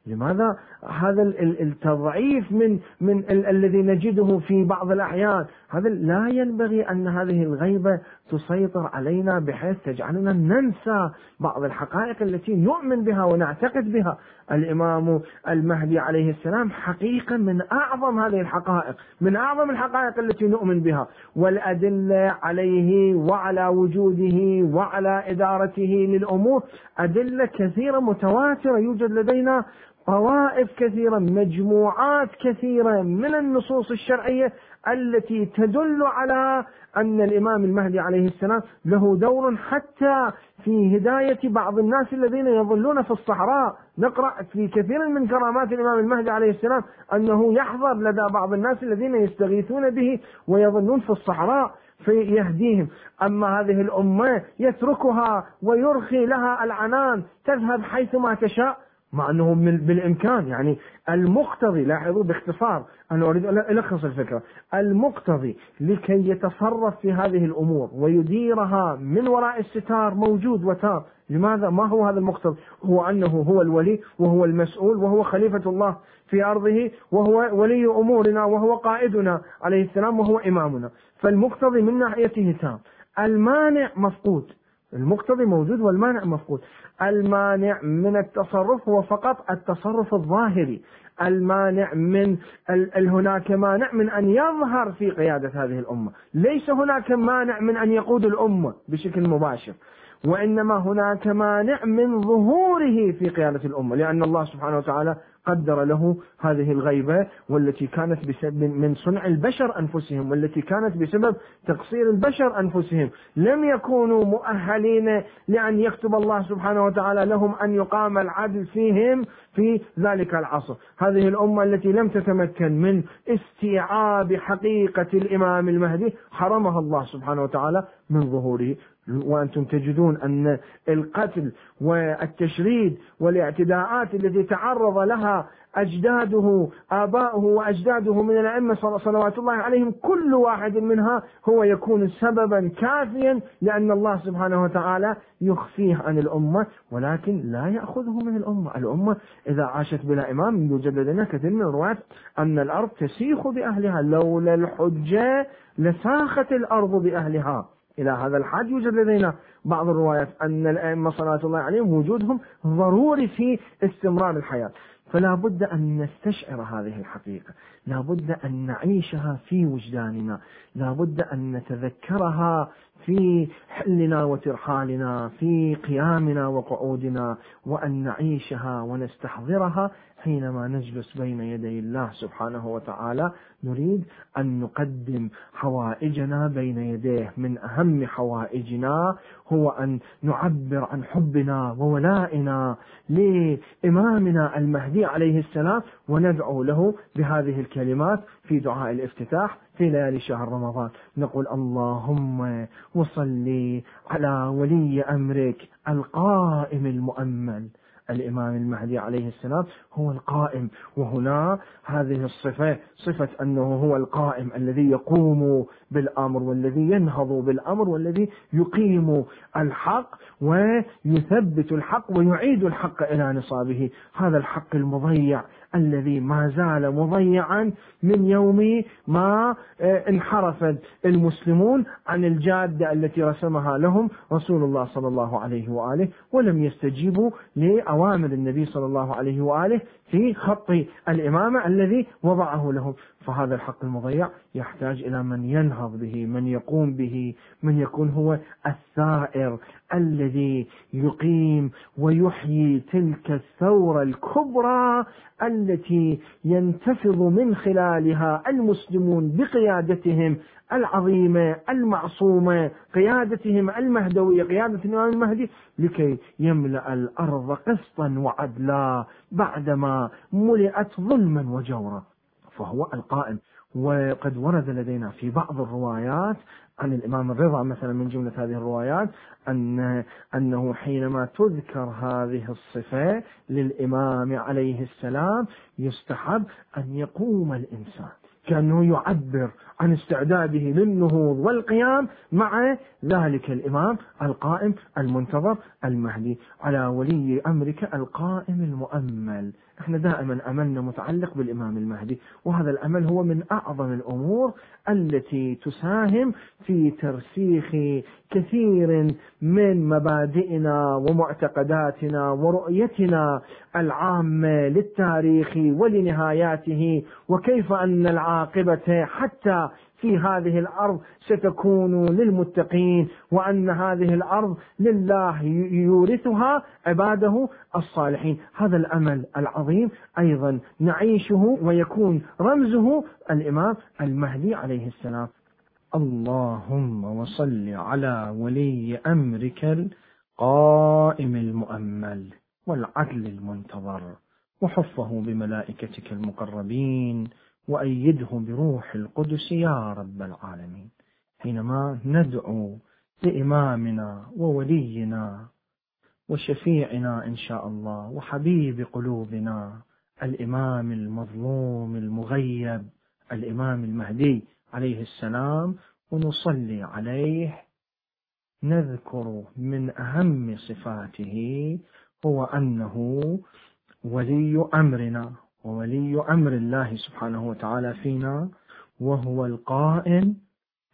لماذا هذا التضعيف من من ال الذي نجده في بعض الأحيان هذا لا ينبغي أن هذه الغيبة تسيطر علينا بحيث تجعلنا ننسى بعض الحقائق التي نؤمن بها ونعتقد بها. الإمام المهدي عليه السلام حقيقة من أعظم هذه الحقائق من أعظم الحقائق التي نؤمن بها. والأدلة عليه وعلى وجوده وعلى إدارته للأمور أدلة كثيرة متواترة يوجد لدينا طوائف كثيرة مجموعات كثيرة من النصوص الشرعية التي تدل على أن الإمام المهدي عليه السلام له دور حتى في هداية بعض الناس الذين يظلون في الصحراء. نقرأ في كثير من كرامات الإمام المهدي عليه السلام أنه يحضر لدى بعض الناس الذين يستغيثون به ويظلون في الصحراء فيهديهم أما هذه الأمة يتركها ويرخي لها العنان تذهب حيثما تشاء. مع أنه بالإمكان. يعني المقتضي لاحظوا باختصار أنا أريد أن ألخص الفكرة. المقتضي لكي يتصرف في هذه الأمور ويديرها من وراء الستار موجود وتام لماذا؟ ما هو هذا المقتضي؟ هو أنه هو الولي وهو المسؤول وهو خليفة الله في أرضه وهو ولي أمورنا وهو قائدنا عليه السلام وهو إمامنا. فالمقتضي من ناحيته تام المانع مفقود. المقتضي موجود والمانع مفقود. المانع من التصرف هو فقط التصرف الظاهري. المانع من ال هناك مانع من أن يظهر في قيادة هذه الأمة. ليس هناك مانع من أن يقود الأمة بشكل مباشر. وإنما هناك مانع من ظهوره في قيادة الأمة. لأن الله سبحانه وتعالى قدر له هذه الغيبة والتي كانت بسبب من صنع البشر أنفسهم والتي كانت بسبب تقصير البشر أنفسهم. لم يكونوا مؤهلين لأن يكتب الله سبحانه وتعالى لهم أن يقام العدل فيهم في ذلك العصر. هذه الأمة التي لم تتمكن من استيعاب حقيقة الإمام المهدي حرمها الله سبحانه وتعالى من ظهوره. وأنتم تجدون أن القتل والتشريد والاعتداءات التي تعرض لها أجداده آباؤه وأجداده من الأئمة صلوات الله عليهم كل واحد منها هو يكون سببا كافيا لأن الله سبحانه وتعالى يخفيه عن الأمة ولكن لا يأخذه من الأمة. الأمة إذا عاشت بلا إمام يوجد لدينا كثير من الروايات أن الأرض تسيخ بأهلها لولا الحجة لساخت الأرض بأهلها. إلى هذا الحد. يوجد لدينا بعض الروايات أن الأئمة صلاة الله عليهم وجودهم ضروري في استمرار الحياة. فلا بد أن نستشعر هذه الحقيقة. لا بد أن نعيشها في وجداننا. لا بد أن نتذكرها في حلنا وترحالنا في قيامنا وقعودنا وأن نعيشها ونستحضرها حينما نجلس بين يدي الله سبحانه وتعالى نريد أن نقدم حوائجنا بين يديه. من أهم حوائجنا هو أن نعبر عن حبنا وولائنا لإمامنا المهدي عليه السلام وندعو له بهذه الكلمات في دعاء الافتتاح في ليالي شهر رمضان. نقول اللهم وصلي على ولي أمرك القائم المؤمل. الإمام المهدي عليه السلام هو القائم وهنا هذه الصفة صفة أنه هو القائم الذي يقوم بالأمر والذي ينهض بالأمر والذي يقيم الحق ويثبت الحق ويعيد الحق إلى نصابه. هذا الحق المضيع. الذي ما زال مضيعا من يوم ما آه، انحرف المسلمون عن الجادة التي رسمها لهم رسول الله صلى الله عليه وآله ولم يستجيبوا لأوامر النبي صلى الله عليه وآله في خط الإمامة الذي وضعه لهم. فهذا الحق المضيع يحتاج إلى من ينهض به من يقوم به من يكون هو الثائر الذي يقيم ويحيي تلك الثورة الكبرى التي ينتفض من خلالها المسلمون بقيادتهم العظيمة المعصومة قيادتهم المهدوية قيادة الإمام المهدي لكي يملأ الأرض قسطا وعدلا بعدما ملئت ظلما وجورا. فهو القائم وقد ورد لدينا في بعض الروايات عن الإمام الرضا مثلا من جملة هذه الروايات أن أنه حينما تذكر هذه الصفة للإمام عليه السلام يستحب أن يقوم الإنسان. كأنه يعبر عن استعداده للنهوض والقيام مع ذلك الإمام القائم المنتظر المهدي. على ولي أمرك القائم المؤمل. إحنا دائما أملنا متعلق بالإمام المهدي وهذا الأمل هو من أعظم الأمور التي تساهم في ترسيخ كثير من مبادئنا ومعتقداتنا ورؤيتنا العامة للتاريخ ولنهاياته وكيف أن العاقبة حتى في هذه الأرض ستكون للمتقين وأن هذه الأرض لله يورثها عباده الصالحين، هذا الأمل العظيم أيضا نعيشه ويكون رمزه الإمام المهدي عليه السلام. اللهم وصل على ولي أمرك القائم المؤمل والعدل المنتظر وحفه بملائكتك المقربين وأيده بروح القدس يا رب العالمين. حينما ندعو لإمامنا وولينا وشفيعنا إن شاء الله وحبيب قلوبنا الإمام المظلوم المغيب الإمام المهدي عليه السلام ونصلي عليه نذكر من أهم صفاته هو أنه ولي أمرنا. وولي أمر الله سبحانه وتعالى فينا وهو القائم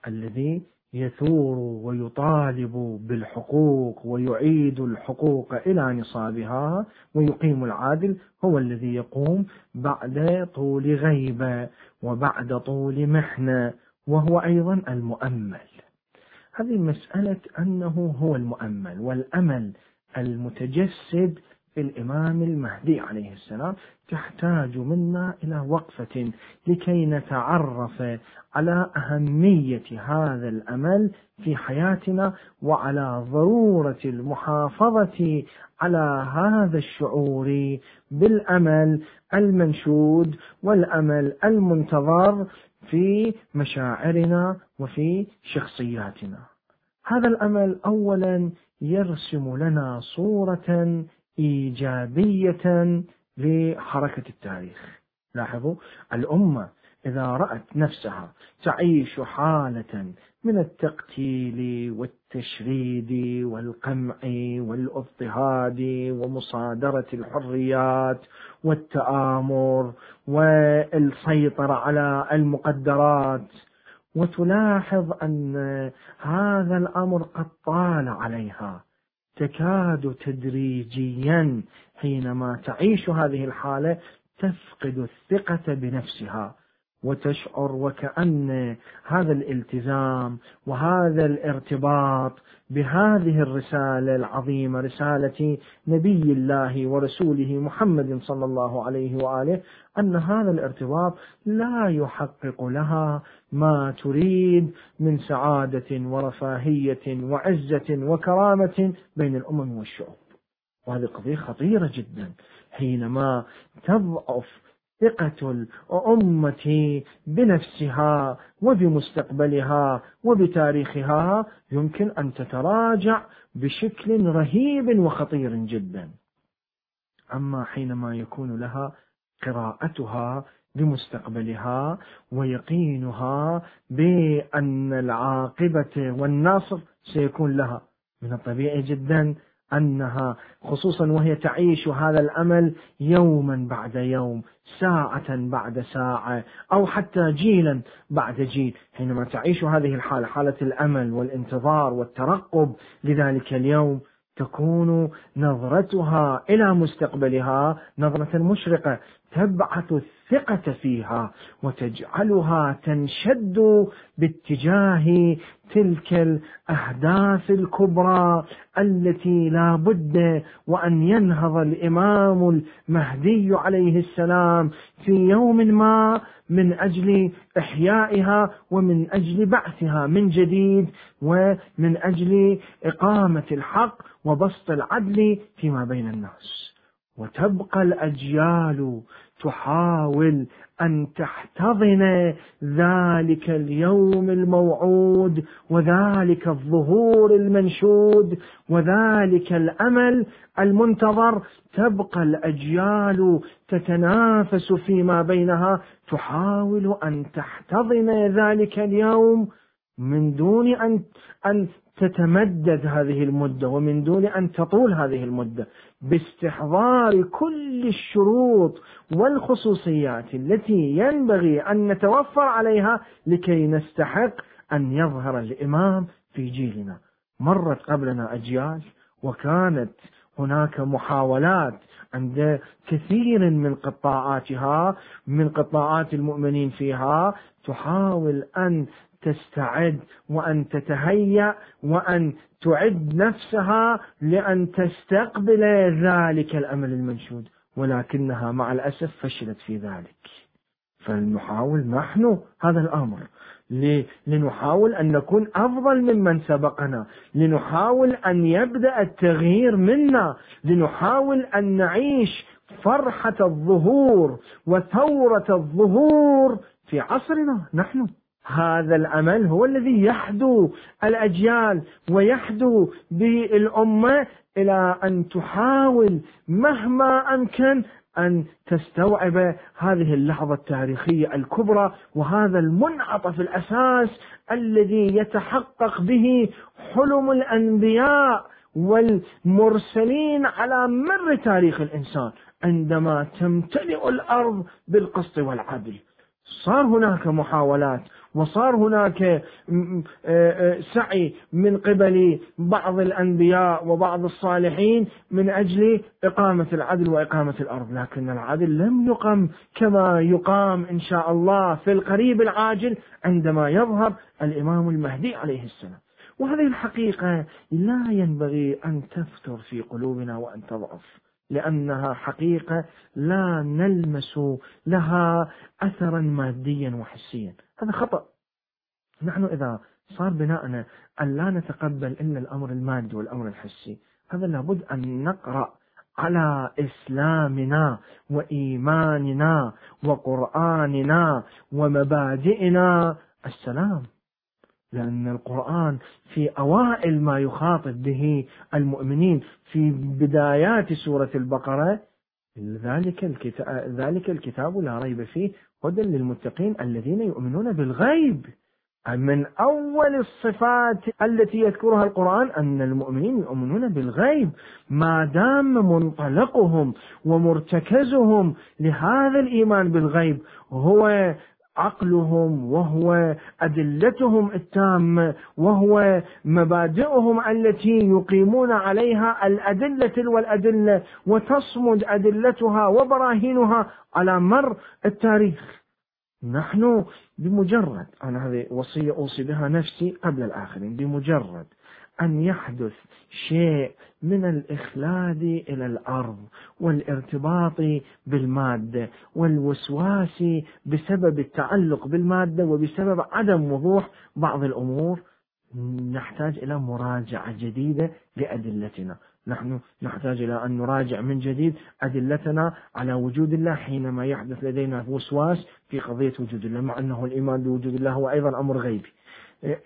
الذي يثور ويطالب بالحقوق ويعيد الحقوق إلى نصابها ويقيم العادل هو الذي يقوم بعد طول غيبة وبعد طول محنة وهو أيضا المؤمل. هذه مسألة أنه هو المؤمل والأمل المتجسد الإمام المهدي عليه السلام تحتاج منا إلى وقفة لكي نتعرف على أهمية هذا الأمل في حياتنا وعلى ضرورة المحافظة على هذا الشعور بالأمل المنشود والأمل المنتظر في مشاعرنا وفي شخصياتنا. هذا الأمل أولا يرسم لنا صورة إيجابية لحركة التاريخ. لاحظوا الأمة إذا رأت نفسها تعيش حالة من التقتيل والتشريد والقمع والاضطهاد ومصادرة الحريات والتآمر والسيطرة على المقدرات. وتلاحظ أن هذا الأمر قد طال عليها. تكاد تدريجيا حينما تعيش هذه الحالة تفقد الثقة بنفسها. وتشعر وكأن هذا الالتزام وهذا الارتباط بهذه الرسالة العظيمة رسالة نبي الله ورسوله محمد صلى الله عليه وآله أن هذا الارتباط لا يحقق لها ما تريد من سعادة ورفاهية وعزة وكرامة بين الأمم والشعوب. وهذه قضية خطيرة جدا. حينما تضعف ثقة الأمة بنفسها وبمستقبلها وبتاريخها يمكن أن تتراجع بشكل رهيب وخطير جدا. أما حينما يكون لها قراءتها بمستقبلها ويقينها بأن العاقبة والنصر سيكون لها من الطبيعي جدا أنها خصوصا وهي تعيش هذا الأمل يوما بعد يوم ساعة بعد ساعة أو حتى جيلا بعد جيل. حينما تعيش هذه الحالة حالة الأمل والانتظار والترقب لذلك اليوم تكون نظرتها إلى مستقبلها نظرة مشرقة تبعث الثقة فيها وتجعلها تنشد باتجاه تلك الأهداف الكبرى التي لا بد وأن ينهض الإمام المهدي عليه السلام في يوم ما من أجل إحيائها ومن أجل بعثها من جديد ومن أجل إقامة الحق وبسط العدل فيما بين الناس. وتبقى الأجيال تحاول أن تحتضن ذلك اليوم الموعود وذلك الظهور المنشود وذلك الأمل المنتظر. تبقى الأجيال تتنافس فيما بينها. تحاول أن تحتضن ذلك اليوم من دون أن أن تتمدد هذه المدة ومن دون أن تطول هذه المدة باستحضار كل الشروط والخصوصيات التي ينبغي أن نتوفر عليها لكي نستحق أن يظهر الإمام في جيلنا. مرت قبلنا أجيال وكانت هناك محاولات عند كثير من قطاعاتها من قطاعات المؤمنين فيها تحاول أن تستعد وأن تتهيأ وأن تعد نفسها لأن تستقبل ذلك الأمل المنشود. ولكنها مع الأسف فشلت في ذلك. فلنحاول نحن هذا الأمر. لنحاول أن نكون أفضل ممن سبقنا. لنحاول أن يبدأ التغيير منا. لنحاول أن نعيش فرحة الظهور وثورة الظهور في عصرنا نحن. هذا الأمل هو الذي يحدو الأجيال ويحدو بالأمة إلى أن تحاول مهما أمكن أن تستوعب هذه اللحظة التاريخية الكبرى وهذا المنعطف الأساس الذي يتحقق به حلم الأنبياء والمرسلين على مر تاريخ الإنسان عندما تمتلئ الأرض بالقسط والعدل. صار هناك محاولات وصار هناك سعي من قبل بعض الأنبياء وبعض الصالحين من أجل إقامة العدل وإقامة الأرض، لكن العدل لم يقم كما يقام إن شاء الله في القريب العاجل عندما يظهر الإمام المهدي عليه السلام. وهذه الحقيقة لا ينبغي أن تفتر في قلوبنا وأن تضعف. لأنها حقيقة لا نلمس لها أثرا ماديا وحسيا هذا خطأ. نحن إذا صار بناءنا أن لا نتقبل إلا الأمر المادي والأمر الحسي هذا لابد أن نقرأ على إسلامنا وإيماننا وقرآننا ومبادئنا. السلام. لأن القرآن في أوائل ما يخاطب به المؤمنين في بدايات سورة البقرة ذلك الكتاب, ذلك الكتاب لا ريب فيه هدى للمتقين الذين يؤمنون بالغيب. من أول الصفات التي يذكرها القرآن أن المؤمنين يؤمنون بالغيب. ما دام منطلقهم ومرتكزهم لهذا الإيمان بالغيب هو عقلهم وهو أدلتهم التامة وهو مبادئهم التي يقيمون عليها الأدلة والأدلة وتصمد أدلتها وبراهينها على مر التاريخ. نحن بمجرد أنا هذه وصية أوصي بها نفسي قبل الآخرين بمجرد أن يحدث شيء من الإخلاد إلى الأرض والارتباط بالمادة والوسواس بسبب التعلق بالمادة وبسبب عدم وضوح بعض الأمور نحتاج إلى مراجعة جديدة لأدلتنا. نحن نحتاج إلى أن نراجع من جديد أدلتنا على وجود الله حينما يحدث لدينا وسواس في قضية وجود الله مع أنه الإيمان بوجود الله هو أيضا أمر غيبي.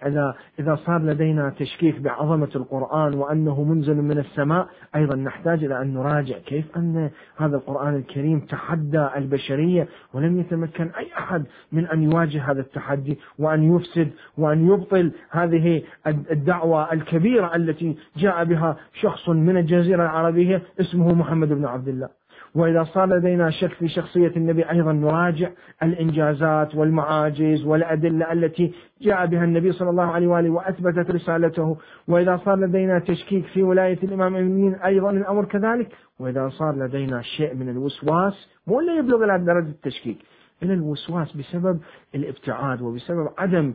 إذا إذا صار لدينا تشكيك بعظمة القرآن وأنه منزل من السماء أيضا نحتاج إلى أن نراجع كيف أن هذا القرآن الكريم تحدى البشرية ولم يتمكن أي أحد من أن يواجه هذا التحدي وأن يفسد وأن يبطل هذه الدعوة الكبيرة التي جاء بها شخص من الجزيرة العربية اسمه محمد بن عبد الله. وإذا صار لدينا شك في شخصية النبي أيضا نراجع الإنجازات والمعاجز والأدلة التي جاء بها النبي صلى الله عليه وآله وأثبتت رسالته. وإذا صار لدينا تشكيك في ولاية الإمام المؤمنين أيضا الأمر كذلك. وإذا صار لدينا شيء من الوسواس مو اللي يبلغ إلى درجة التشكيك. إلى الوسواس بسبب الابتعاد وبسبب عدم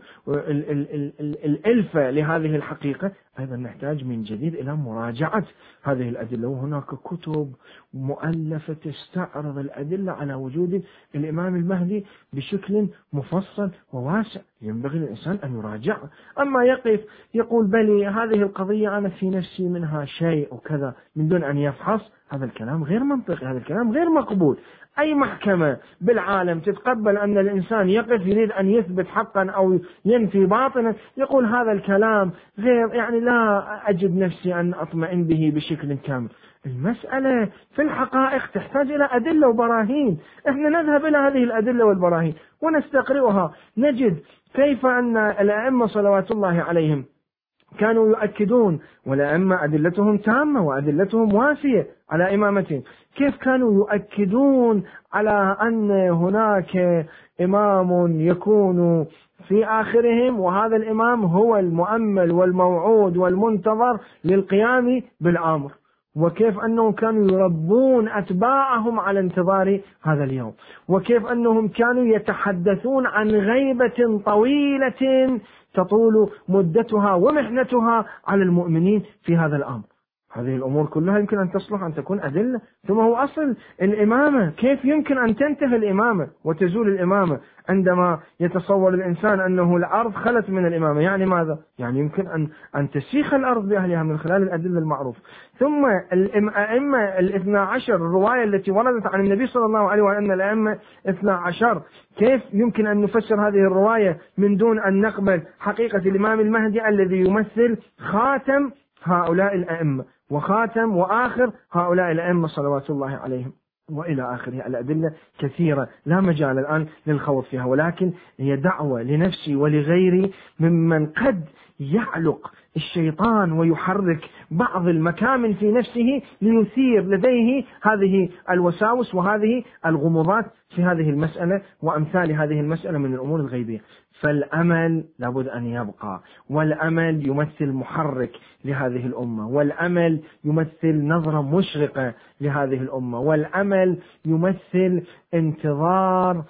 الألفة لهذه الحقيقة أيضا نحتاج من جديد إلى مراجعة هذه الأدلة. وهناك كتب مؤلفة تستعرض الأدلة على وجود الإمام المهدي بشكل مفصل وواسع. ينبغي للإنسان أن يراجع. أما يقف يقول بلي هذه القضية أنا في نفسي منها شيء وكذا من دون أن يفحص هذا الكلام غير منطقي هذا الكلام غير مقبول. أي محكمة بالعالم تتقبل أن الإنسان يقف يريد أن يثبت حقا أو ينفي باطلا يقول هذا الكلام غير يعني لا أجد نفسي أن أطمئن به بشكل كامل. المسألة في الحقائق تحتاج إلى أدلة وبراهين. إحنا نذهب إلى هذه الأدلة والبراهين ونستقرئها. نجد كيف أن الأئمة صلوات الله عليهم كانوا يؤكدون. والأئمة أدلتهم تامة وأدلتهم وافية على إمامتهم. كيف كانوا يؤكدون على أن هناك إمام يكون في آخرهم؟ وهذا الإمام هو المؤمل والموعود والمنتظر للقيام بالأمر. وكيف أنهم كانوا يربون أتباعهم على انتظار هذا اليوم. وكيف أنهم كانوا يتحدثون عن غيبة طويلة تطول مدتها ومحنتها على المؤمنين في هذا الأمر. هذه الأمور كلها يمكن أن تصلح أن تكون أدلة. ثم هو أصل الإمامة. كيف يمكن أن تنتهي الإمامة وتزول الإمامة عندما يتصور الإنسان أنه الأرض خلت من الإمامة؟ يعني ماذا؟ يعني يمكن أن أن تسيخ الأرض بأهلها من خلال الأدلة المعروفة. ثم الأئمة الاثنى عشر الرواية التي وردت عن النبي صلى الله عليه وسلم أن الأئمة اثنى عشر. كيف يمكن أن نفسر هذه الرواية من دون أن نقبل حقيقة الإمام المهدي الذي يمثل خاتم هؤلاء الأئمة؟ وخاتم وآخر هؤلاء الأئمة صلوات الله عليهم وإلى آخره. الأدلة كثيرة لا مجال الآن للخوض فيها ولكن هي دعوة لنفسي ولغيري ممن قد يعلق الشيطان ويحرك بعض المكامن في نفسه ليثير لديه هذه الوساوس وهذه الغموضات في هذه المسألة وأمثال هذه المسألة من الأمور الغيبية. فالأمل لابد أن يبقى. والأمل يمثل محرك لهذه الأمة. والأمل يمثل نظرة مشرقة لهذه الأمة. والأمل يمثل انتظار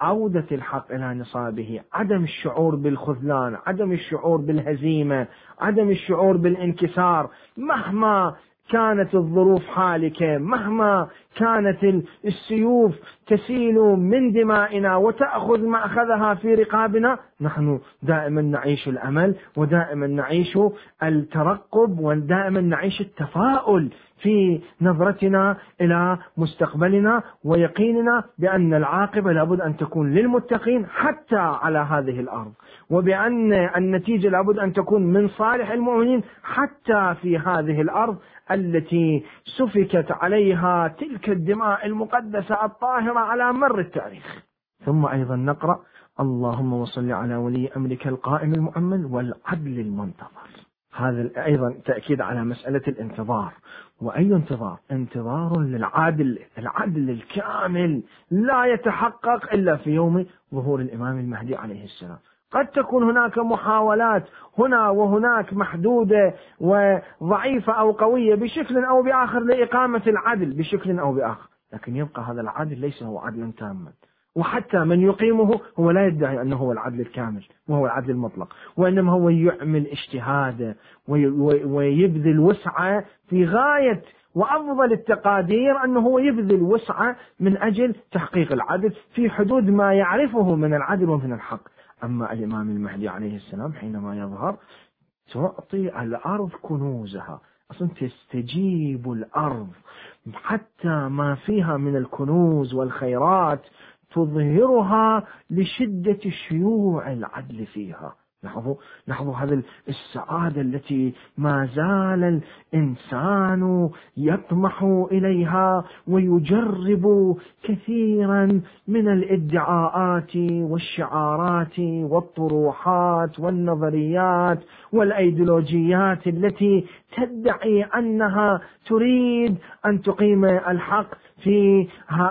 عودة الحق إلى نصابه. عدم الشعور بالخذلان عدم الشعور بالهزيمة عدم الشعور بالانكسار. مهما كانت الظروف حالكة مهما كانت السيوف تسيل من دمائنا وتأخذ مأخذها في رقابنا. نحن دائما نعيش الأمل ودائما نعيش الترقب ودائما نعيش التفاؤل في نظرتنا إلى مستقبلنا ويقيننا بأن العاقبة لابد أن تكون للمتقين حتى على هذه الأرض وبأن النتيجة لابد أن تكون من صالح المؤمنين حتى في هذه الأرض التي سفكت عليها تلك الدماء المقدسة الطاهرة على مر التاريخ. ثم أيضا نقرأ اللهم وصل على ولي أمرك القائم المؤمن والعدل المنتظر. هذا أيضا تأكيد على مسألة الانتظار. وأي انتظار؟ انتظار للعدل العدل الكامل لا يتحقق إلا في يوم ظهور الإمام المهدي عليه السلام. قد تكون هناك محاولات هنا وهناك محدودة وضعيفة أو قوية بشكل أو بآخر لإقامة العدل بشكل أو بآخر. لكن يبقى هذا العدل ليس هو عدلا تاما. وحتى من يقيمه هو لا يدعي أنه هو العدل الكامل وهو العدل المطلق وإنما هو يعمل اجتهاده ويبذل وسعة في غاية وأفضل التقادير أنه هو يبذل وسعة من أجل تحقيق العدل في حدود ما يعرفه من العدل ومن الحق. أما الإمام المهدي عليه السلام حينما يظهر تعطي الأرض كنوزها. أصلا تستجيب الأرض. حتى ما فيها من الكنوز والخيرات تظهرها لشدة شيوع العدل فيها. لاحظوا لاحظوا هذه السعادة التي ما زال الإنسان يطمح إليها ويجرب كثيرا من الإدعاءات والشعارات والطروحات والنظريات والأيديولوجيات التي تدعي أنها تريد أن تقيم الحق في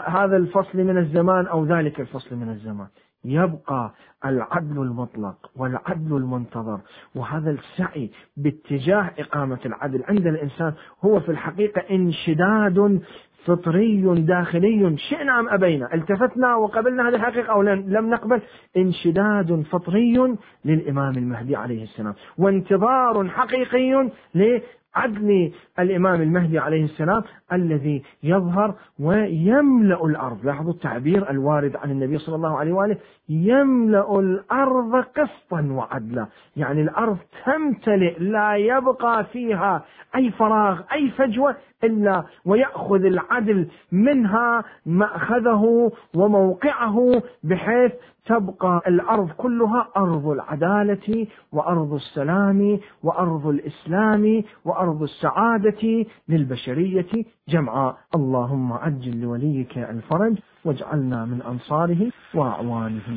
هذا الفصل من الزمان أو ذلك الفصل من الزمان. يبقى العدل المطلق والعدل المنتظر. وهذا السعي باتجاه إقامة العدل عند الإنسان هو في الحقيقة انشداد فطري داخلي. شئنا أم أبينا؟ التفتنا وقبلنا هذه الحقيقة أو لم نقبل؟ انشداد فطري للإمام المهدي عليه السلام. وانتظار حقيقي عدل الإمام المهدي عليه السلام الذي يظهر ويملأ الأرض. لاحظوا التعبير الوارد عن النبي صلى الله عليه وآله. يملأ الأرض قسطا وعدلا. يعني الأرض تمتلئ لا يبقى فيها أي فراغ أي فجوة إلا ويأخذ العدل منها مأخذه وموقعه بحيث تبقى الأرض كلها أرض العدالة وأرض السلام وأرض الإسلام وأرض السعادة للبشرية جمعاء اللهم عجل لوليك الفرج. واجعلنا من أنصاره وأعوانه